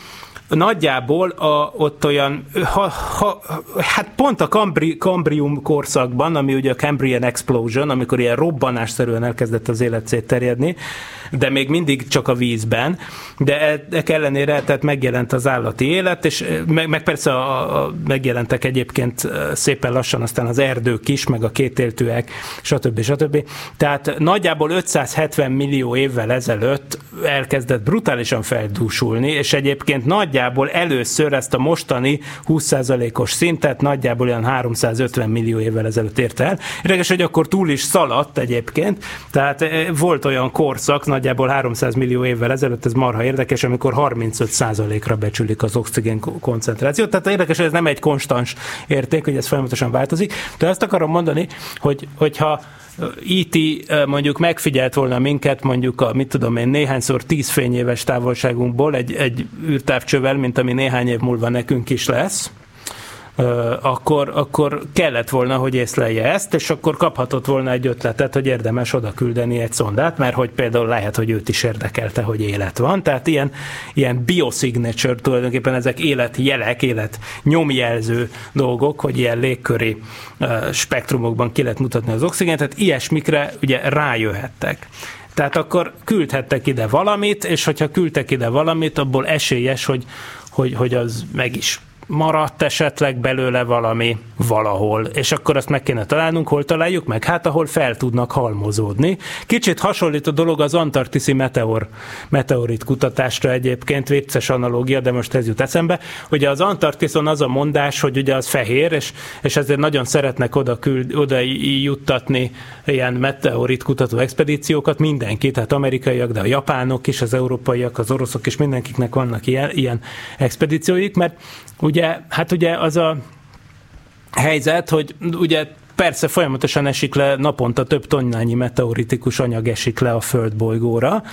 nagyjából a, ott olyan, ha, ha, hát pont a Cambri, Cambrium korszakban, ami ugye a Cambrian Explosion, amikor ilyen robbanásszerűen elkezdett az élet szétterjedni, de még mindig csak a vízben, de ennek ellenére tehát megjelent az állati élet, és meg, meg persze a, a, megjelentek egyébként szépen lassan aztán az erdők is, meg a kétéltőek, stb. stb. Tehát nagyjából 570 millió évvel ezelőtt elkezdett brutálisan feldúsulni, és egyébként nagy nagyjából először ezt a mostani 20%-os szintet nagyjából olyan 350 millió évvel ezelőtt érte el. Érdekes, hogy akkor túl is szaladt egyébként, tehát eh, volt olyan korszak, nagyjából 300 millió évvel ezelőtt, ez marha érdekes, amikor 35%-ra becsülik az oxigén koncentrációt. Tehát érdekes, hogy ez nem egy konstans érték, hogy ez folyamatosan változik. De azt akarom mondani, hogy, hogyha IT e mondjuk megfigyelt volna minket mondjuk a, mit tudom én, néhányszor tíz fényéves távolságunkból egy, egy űrtávcsővel, mint ami néhány év múlva nekünk is lesz, akkor, akkor kellett volna, hogy észlelje ezt, és akkor kaphatott volna egy ötletet, hogy érdemes oda küldeni egy szondát, mert hogy például lehet, hogy őt is érdekelte, hogy élet van. Tehát ilyen, ilyen biosignature, tulajdonképpen ezek életjelek, élet nyomjelző dolgok, hogy ilyen légköri spektrumokban ki lehet mutatni az oxigént, tehát ilyesmikre ugye rájöhettek. Tehát akkor küldhettek ide valamit, és hogyha küldtek ide valamit, abból esélyes, hogy, hogy, hogy az meg is maradt esetleg belőle valami valahol, és akkor azt meg kéne találnunk, hol találjuk meg? Hát ahol fel tudnak halmozódni. Kicsit hasonlít a dolog az antarktiszi meteor, meteorit kutatásra egyébként, vicces analógia, de most ez jut eszembe. Ugye az Antarktiszon az a mondás, hogy ugye az fehér, és, és ezért nagyon szeretnek oda, küld, oda juttatni ilyen meteorit kutató expedíciókat, mindenki, tehát amerikaiak, de a japánok is, az európaiak, az oroszok is, mindenkiknek vannak ilyen, ilyen expedícióik, mert Ugye, hát ugye az a helyzet, hogy ugye persze folyamatosan esik le, naponta több tonnányi meteoritikus anyag esik le a földbolygóra,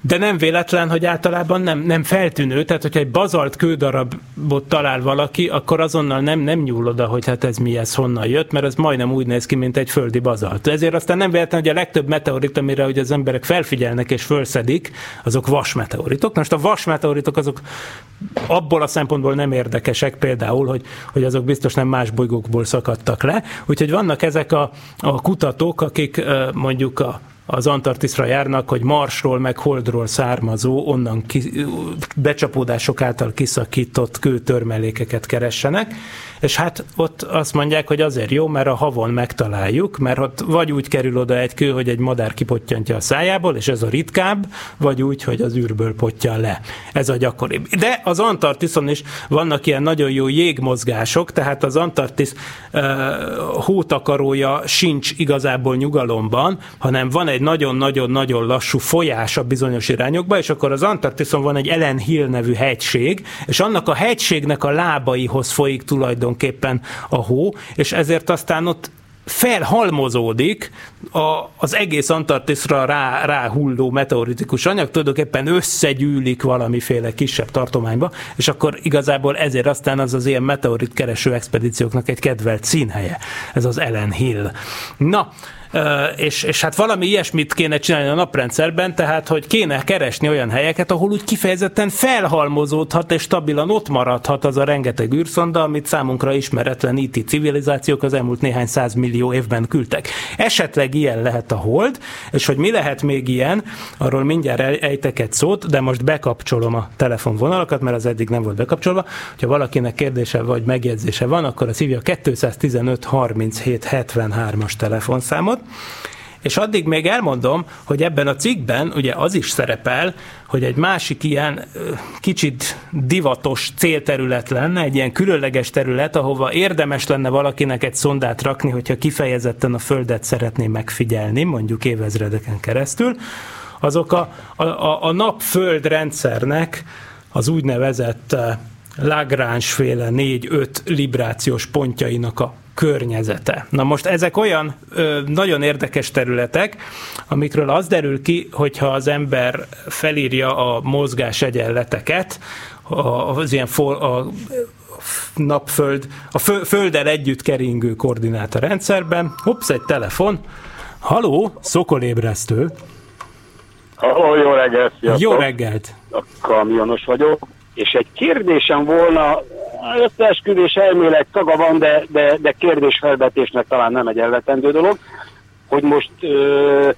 de nem véletlen, hogy általában nem, nem feltűnő, tehát hogyha egy bazalt kődarabot talál valaki, akkor azonnal nem, nem nyúl oda, hogy hát ez mi, ez honnan jött, mert ez majdnem úgy néz ki, mint egy földi bazalt. Ezért aztán nem véletlen, hogy a legtöbb meteorit, amire hogy az emberek felfigyelnek és fölszedik, azok vasmeteoritok. Most a vasmeteoritok azok abból a szempontból nem érdekesek például, hogy, hogy azok biztos nem más bolygókból szakadtak le. Úgyhogy vannak ezek a, a kutatók, akik mondjuk a az Antarktiszra járnak, hogy Marsról meg Holdról származó, onnan ki, becsapódások által kiszakított kőtörmelékeket keressenek, és hát ott azt mondják, hogy azért jó, mert a havon megtaláljuk, mert ott vagy úgy kerül oda egy kő, hogy egy madár kipottyantja a szájából, és ez a ritkább, vagy úgy, hogy az űrből potjan le. Ez a gyakoribb. De az Antarktiszon is vannak ilyen nagyon jó jégmozgások, tehát az Antarktisz uh, hótakarója sincs igazából nyugalomban, hanem van egy nagyon-nagyon-nagyon lassú folyás a bizonyos irányokba, és akkor az Antarktiszon van egy Ellen Hill nevű hegység, és annak a hegységnek a lábaihoz folyik tulajdonképpen tulajdonképpen a hó, és ezért aztán ott felhalmozódik a, az egész Antarktiszra rá, ráhulló meteoritikus anyag, tulajdonképpen összegyűlik valamiféle kisebb tartományba, és akkor igazából ezért aztán az az ilyen meteorit kereső expedícióknak egy kedvelt színhelye, ez az Ellen Hill. Na, és, és hát valami ilyesmit kéne csinálni a naprendszerben, tehát hogy kéne keresni olyan helyeket, ahol úgy kifejezetten felhalmozódhat és stabilan ott maradhat az a rengeteg űrszonda, amit számunkra ismeretlen IT civilizációk az elmúlt néhány millió évben küldtek. Esetleg ilyen lehet a hold, és hogy mi lehet még ilyen, arról mindjárt ejtek egy szót, de most bekapcsolom a telefonvonalakat, mert az eddig nem volt bekapcsolva. Ha valakinek kérdése vagy megjegyzése van, akkor a szívja 215 37 73-as telefonszámot, és addig még elmondom, hogy ebben a cikkben ugye az is szerepel, hogy egy másik ilyen kicsit divatos célterület lenne, egy ilyen különleges terület, ahova érdemes lenne valakinek egy szondát rakni, hogyha kifejezetten a Földet szeretné megfigyelni, mondjuk évezredeken keresztül, azok a, a, a nap-föld rendszernek az úgynevezett Lagrange féle 4-5 librációs pontjainak a környezete. Na most ezek olyan ö, nagyon érdekes területek, amikről az derül ki, hogyha az ember felírja a mozgás egyenleteket, az ilyen for, a napföld, a fö, földdel együtt keringő koordináta rendszerben. Hops, egy telefon. Haló, szokolébresztő. Haló, jó reggelt, sziasztok. Jó reggelt. A kamionos vagyok, és egy kérdésem volna összeesküvés elmélet szaga van, de, de, de kérdésfelvetésnek talán nem egy elvetendő dolog, hogy most ö,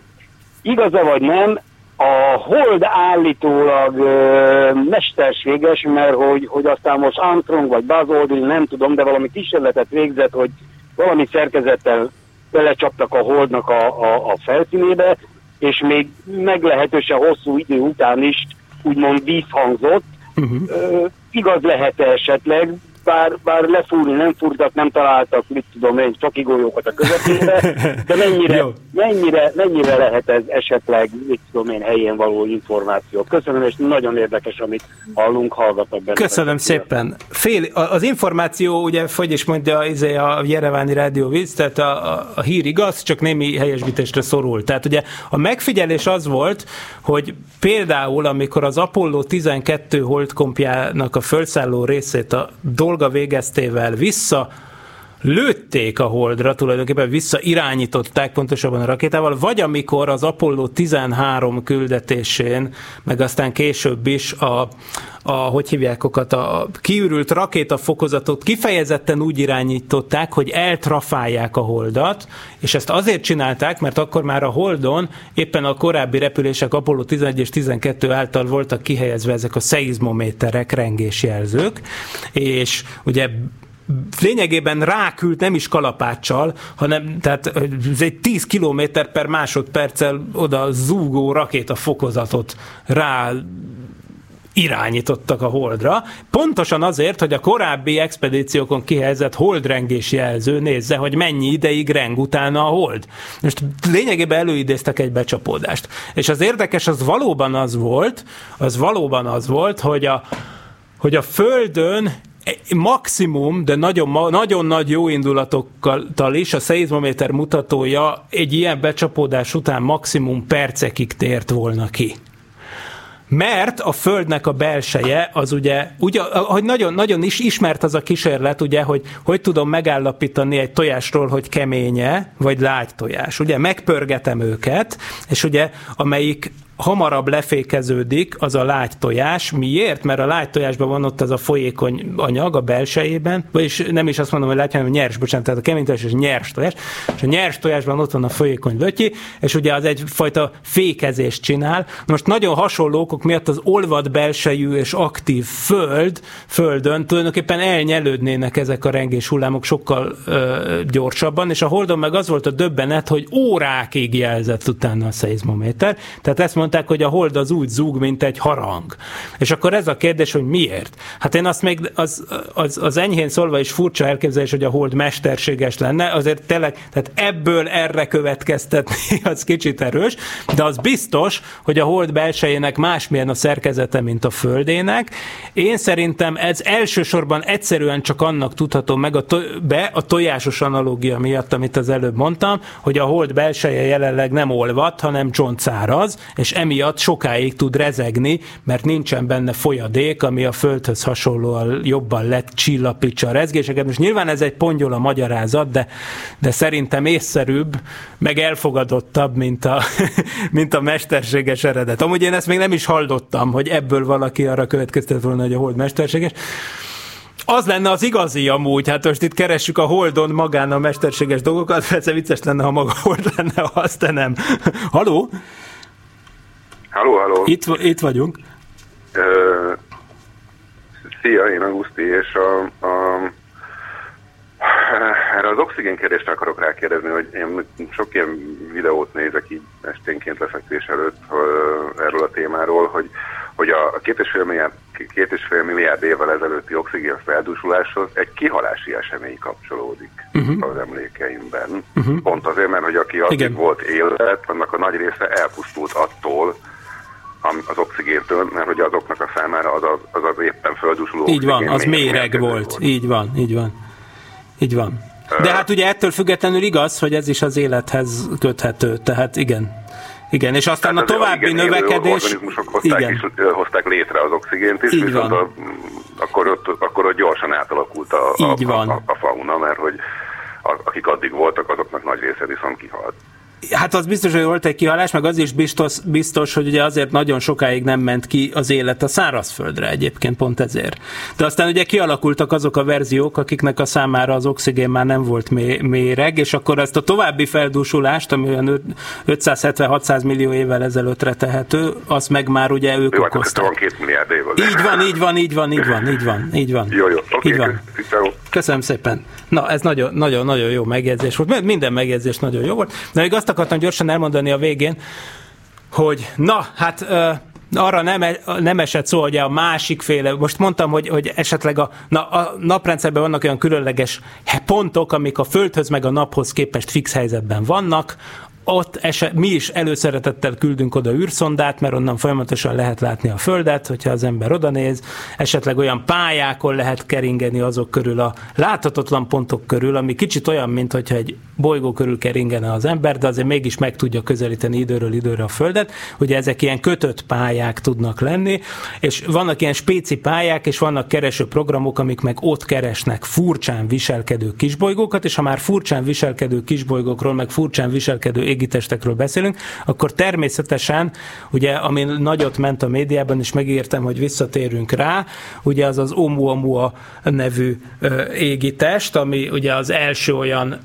igaza vagy nem, a hold állítólag ö, mesterséges, mert hogy, hogy aztán most Armstrong vagy Buzz Aldrin, nem tudom, de valami kísérletet végzett, hogy valami szerkezettel belecsaptak a holdnak a, a, a felszínébe, és még meglehetősen hosszú idő után is úgymond vízhangzott, uh-huh. igaz lehet esetleg, bár, bár lefúrni nem fúrtak, nem találtak, mit tudom én, csakigolyókat a közepébe, de mennyire, mennyire, mennyire lehet ez esetleg, mit tudom én, helyén való információ. Köszönöm, és nagyon érdekes, amit hallunk, hallgatok benne. Köszönöm szépen. Fél, az információ, ugye, hogy is mondja izé, a Jereváni Rádió Víz, tehát a, a, a hír igaz, csak némi helyesbítésre szorul. Tehát ugye a megfigyelés az volt, hogy például, amikor az Apollo 12 holdkompjának a felszálló részét a dolga végeztével vissza lőtték a Holdra, tulajdonképpen visszairányították pontosabban a rakétával, vagy amikor az Apollo 13 küldetésén, meg aztán később is a, a hogy hívják okat, a kiürült rakétafokozatot kifejezetten úgy irányították, hogy eltrafálják a holdat, és ezt azért csinálták, mert akkor már a holdon éppen a korábbi repülések Apollo 11 és 12 által voltak kihelyezve ezek a szeizmométerek, rengésjelzők, és ugye lényegében rákült nem is kalapáccsal, hanem tehát ez egy 10 km per másodperccel oda zúgó rakéta fokozatot rá irányítottak a Holdra, pontosan azért, hogy a korábbi expedíciókon kihelyezett holdrengés jelző nézze, hogy mennyi ideig reng utána a Hold. Most lényegében előidéztek egy becsapódást. És az érdekes, az valóban az volt, az valóban az volt, hogy a, hogy a Földön maximum, de nagyon, nagyon nagy jó indulatokkal is a szeizmométer mutatója egy ilyen becsapódás után maximum percekig tért volna ki. Mert a Földnek a belseje az ugye, ugye hogy nagyon, nagyon is ismert az a kísérlet, ugye, hogy hogy tudom megállapítani egy tojásról, hogy keménye, vagy lágy tojás. Ugye megpörgetem őket, és ugye amelyik hamarabb lefékeződik az a lágy tojás. Miért? Mert a lágy tojásban van ott az a folyékony anyag a belsejében, vagyis nem is azt mondom, hogy lágy, hanem nyers, bocsánat, tehát a kemény tojás és nyers tojás, és a nyers tojásban ott van a folyékony vötyi, és ugye az egyfajta fékezést csinál. Most nagyon hasonló okok miatt az olvad belsejű és aktív föld, földön tulajdonképpen elnyelődnének ezek a rengés hullámok sokkal ö, gyorsabban, és a holdon meg az volt a döbbenet, hogy órákig jelzett utána a szeizmométer. Tehát ezt mond, mondták, hogy a hold az úgy zúg, mint egy harang. És akkor ez a kérdés, hogy miért? Hát én azt még, az, az, az enyhén szólva is furcsa elképzelés, hogy a hold mesterséges lenne, azért tényleg, tehát ebből erre következtetni az kicsit erős, de az biztos, hogy a hold belsejének másmilyen a szerkezete, mint a földének. Én szerintem ez elsősorban egyszerűen csak annak tudható meg a to- be a tojásos analógia miatt, amit az előbb mondtam, hogy a hold belseje jelenleg nem olvad, hanem csontszáraz, és emiatt sokáig tud rezegni, mert nincsen benne folyadék, ami a Földhöz hasonlóan jobban lett csillapítsa a rezgéseket. Most nyilván ez egy pongyol a magyarázat, de, de szerintem észszerűbb, meg elfogadottabb, mint a, mint a mesterséges eredet. Amúgy én ezt még nem is hallottam, hogy ebből valaki arra következtet volna, hogy a hold mesterséges. Az lenne az igazi amúgy, hát most itt keressük a Holdon magán a mesterséges dolgokat, persze vicces lenne, ha maga Hold lenne, ha azt te nem. Haló? Halló, halló. Itt, itt vagyunk. Uh, szia, én Augusti, és a, a, erre az oxigén kérdésre akarok rákérdezni, hogy én sok ilyen videót nézek így esténként lefekvés előtt uh, erről a témáról, hogy, hogy a két és fél milliárd, két és fél milliárd évvel ezelőtti oxigén feldúsuláshoz egy kihalási esemény kapcsolódik uh-huh. az emlékeimben. Uh-huh. Pont azért, mert hogy aki addig volt élet, annak a nagy része elpusztult attól, az oxigéntől, mert hogy azoknak a számára az az, az, az éppen földúsuló Így van, az méreg volt. volt. Így van, így van. Így van. De hát ugye ettől függetlenül igaz, hogy ez is az élethez köthető, tehát igen. Igen, és aztán hát a további igen, növekedés... organizmusok hozták, igen. Is, hozták létre az oxigént is, Így van. A, akkor, ott, akkor ott gyorsan átalakult a, Így a, van. a, a fauna, mert hogy akik addig voltak, azoknak nagy része viszont kihalt. Hát az biztos, hogy volt egy kihalás, meg az is biztos, biztos, hogy ugye azért nagyon sokáig nem ment ki az élet a szárazföldre egyébként pont ezért. De aztán ugye kialakultak azok a verziók, akiknek a számára az oxigén már nem volt mé- méreg, és akkor ezt a további feldúsulást, ami olyan 570-600 millió évvel ezelőttre tehető, azt meg már ugye ők jó, hát okozták. Van két milliárd év így van, így van, így van, így van, így van, így van. Jó, jó, oké, így van. Köszönöm szépen. Na, ez nagyon, nagyon, nagyon jó megjegyzés volt. Minden megjegyzés nagyon jó volt. De még azt akartam gyorsan elmondani a végén, hogy na, hát arra nem, e, nem esett szó, hogy a másik féle, most mondtam, hogy, hogy esetleg a, na, a naprendszerben vannak olyan különleges pontok, amik a Földhöz meg a naphoz képest fix helyzetben vannak, ott eset, mi is előszeretettel küldünk oda űrszondát, mert onnan folyamatosan lehet látni a Földet, hogyha az ember oda néz, esetleg olyan pályákon lehet keringeni azok körül a láthatatlan pontok körül, ami kicsit olyan, mint hogyha egy bolygó körül keringene az ember, de azért mégis meg tudja közelíteni időről időre a Földet. Ugye ezek ilyen kötött pályák tudnak lenni, és vannak ilyen spéci pályák, és vannak kereső programok, amik meg ott keresnek furcsán viselkedő kisbolygókat, és ha már furcsán viselkedő kisbolygókról, meg furcsán viselkedő égitestekről beszélünk, akkor természetesen, ugye, ami nagyot ment a médiában, és megírtam, hogy visszatérünk rá, ugye az az Oumuamua nevű égitest, ami ugye az első olyan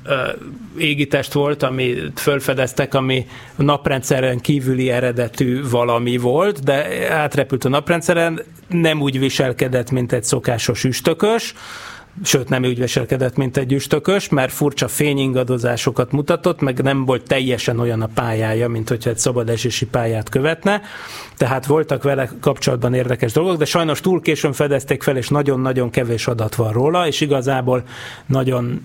égitest volt, amit fölfedeztek, ami naprendszeren kívüli eredetű valami volt, de átrepült a naprendszeren, nem úgy viselkedett, mint egy szokásos üstökös, sőt nem úgy viselkedett, mint egy üstökös, mert furcsa fényingadozásokat mutatott, meg nem volt teljesen olyan a pályája, mint hogyha egy szabadesési pályát követne. Tehát voltak vele kapcsolatban érdekes dolgok, de sajnos túl későn fedezték fel, és nagyon-nagyon kevés adat van róla, és igazából nagyon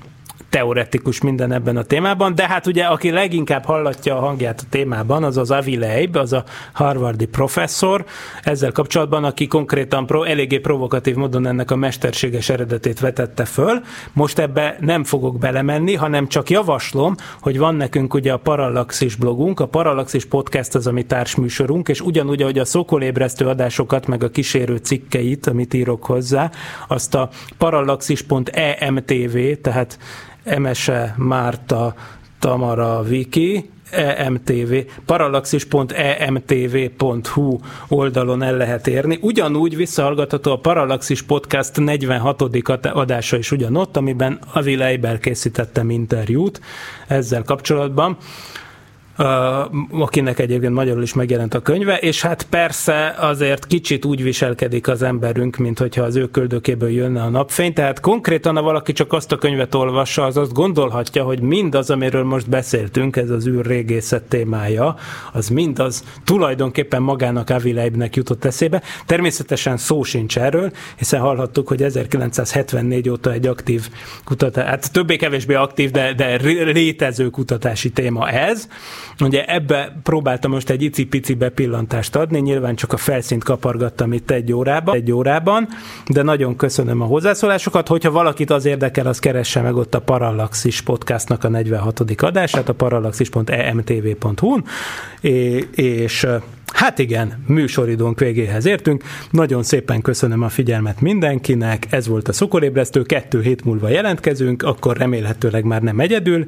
teoretikus minden ebben a témában, de hát ugye aki leginkább hallatja a hangját a témában, az az Avi Leib, az a harvardi professzor, ezzel kapcsolatban, aki konkrétan pro, eléggé provokatív módon ennek a mesterséges eredetét vetette föl. Most ebbe nem fogok belemenni, hanem csak javaslom, hogy van nekünk ugye a Parallaxis blogunk, a Parallaxis podcast az a mi társműsorunk, és ugyanúgy, ahogy a szokolébresztő adásokat, meg a kísérő cikkeit, amit írok hozzá, azt a parallaxis.emtv, tehát Emese Márta Tamara Viki, emtv, parallaxis.emtv.hu oldalon el lehet érni. Ugyanúgy visszahallgatható a Parallaxis Podcast 46. adása is ugyanott, amiben Avi Leiber készítettem interjút ezzel kapcsolatban akinek egyébként magyarul is megjelent a könyve, és hát persze azért kicsit úgy viselkedik az emberünk, mint hogyha az ő köldökéből jönne a napfény, tehát konkrétan, ha valaki csak azt a könyvet olvassa, az azt gondolhatja, hogy mindaz, amiről most beszéltünk, ez az űrrégészet témája, az mindaz tulajdonképpen magának Avi Leibnek jutott eszébe. Természetesen szó sincs erről, hiszen hallhattuk, hogy 1974 óta egy aktív kutatás, hát többé-kevésbé aktív, de, de létező kutatási téma ez, Ugye ebbe próbáltam most egy icipici bepillantást adni, nyilván csak a felszínt kapargattam itt egy órában, egy órában, de nagyon köszönöm a hozzászólásokat. Hogyha valakit az érdekel, az keresse meg ott a Parallaxis podcastnak a 46. adását, a parallaxis.emtv.hu-n, és Hát igen, műsoridónk végéhez értünk. Nagyon szépen köszönöm a figyelmet mindenkinek. Ez volt a Szokorébresztő. Kettő hét múlva jelentkezünk, akkor remélhetőleg már nem egyedül.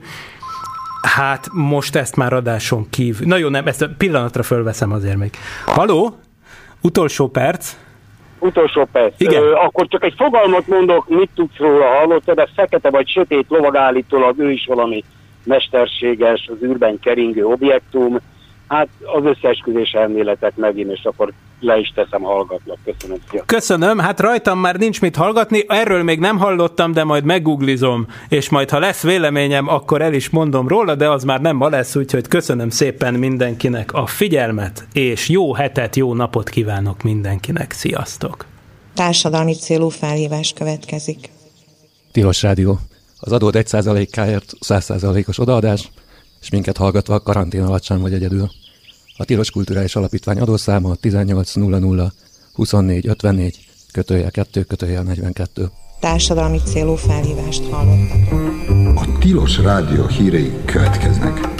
Hát most ezt már adáson kívül. Na jó, nem, ezt a pillanatra fölveszem azért még. Haló? Utolsó perc? Utolsó perc. Igen. Ö, akkor csak egy fogalmat mondok, mit tudsz róla, hallottad, ez fekete vagy sötét lovagállítólag ő is valami mesterséges, az űrben keringő objektum, Hát az összeesküvés elméletek megint, és akkor le is teszem, hallgatlak. Köszönöm. Szia. Köszönöm, hát rajtam már nincs mit hallgatni, erről még nem hallottam, de majd meggooglizom, és majd ha lesz véleményem, akkor el is mondom róla, de az már nem ma lesz, úgyhogy köszönöm szépen mindenkinek a figyelmet, és jó hetet, jó napot kívánok mindenkinek. Sziasztok! Társadalmi célú felhívás következik. Tilos Rádió. Az adód 1%-áért 100%-os odaadás, és minket hallgatva karantén alatt sem vagy egyedül. A Tilos Kulturális Alapítvány adószáma 1800 2454 kötője 2 kötője 42. Társadalmi célú felhívást hallottak. A Tilos Rádió hírei következnek.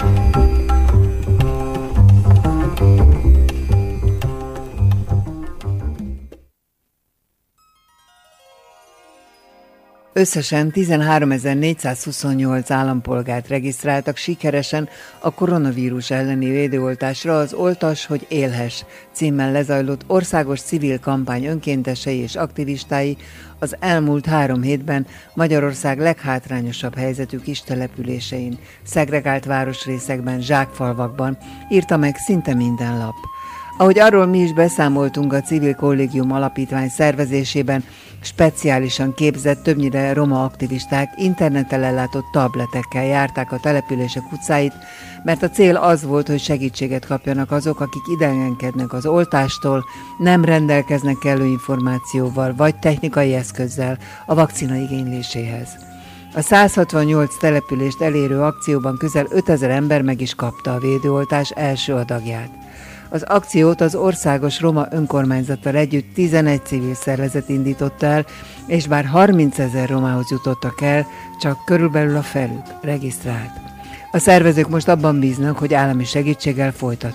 Összesen 13.428 állampolgárt regisztráltak sikeresen a koronavírus elleni védőoltásra az Oltas, hogy élhess címmel lezajlott országos civil kampány önkéntesei és aktivistái az elmúlt három hétben Magyarország leghátrányosabb helyzetű kis településein, szegregált városrészekben, zsákfalvakban írta meg szinte minden lap. Ahogy arról mi is beszámoltunk a Civil Kollégium Alapítvány szervezésében, speciálisan képzett, többnyire roma aktivisták interneten ellátott tabletekkel járták a települések utcáit, mert a cél az volt, hogy segítséget kapjanak azok, akik idegenkednek az oltástól, nem rendelkeznek kellő információval vagy technikai eszközzel a vakcina igényléséhez. A 168 települést elérő akcióban közel 5000 ember meg is kapta a védőoltás első adagját. Az akciót az országos roma önkormányzattal együtt 11 civil szervezet indította el, és bár 30 ezer romához jutottak el, csak körülbelül a felük regisztrált. A szervezők most abban bíznak, hogy állami segítséggel folytat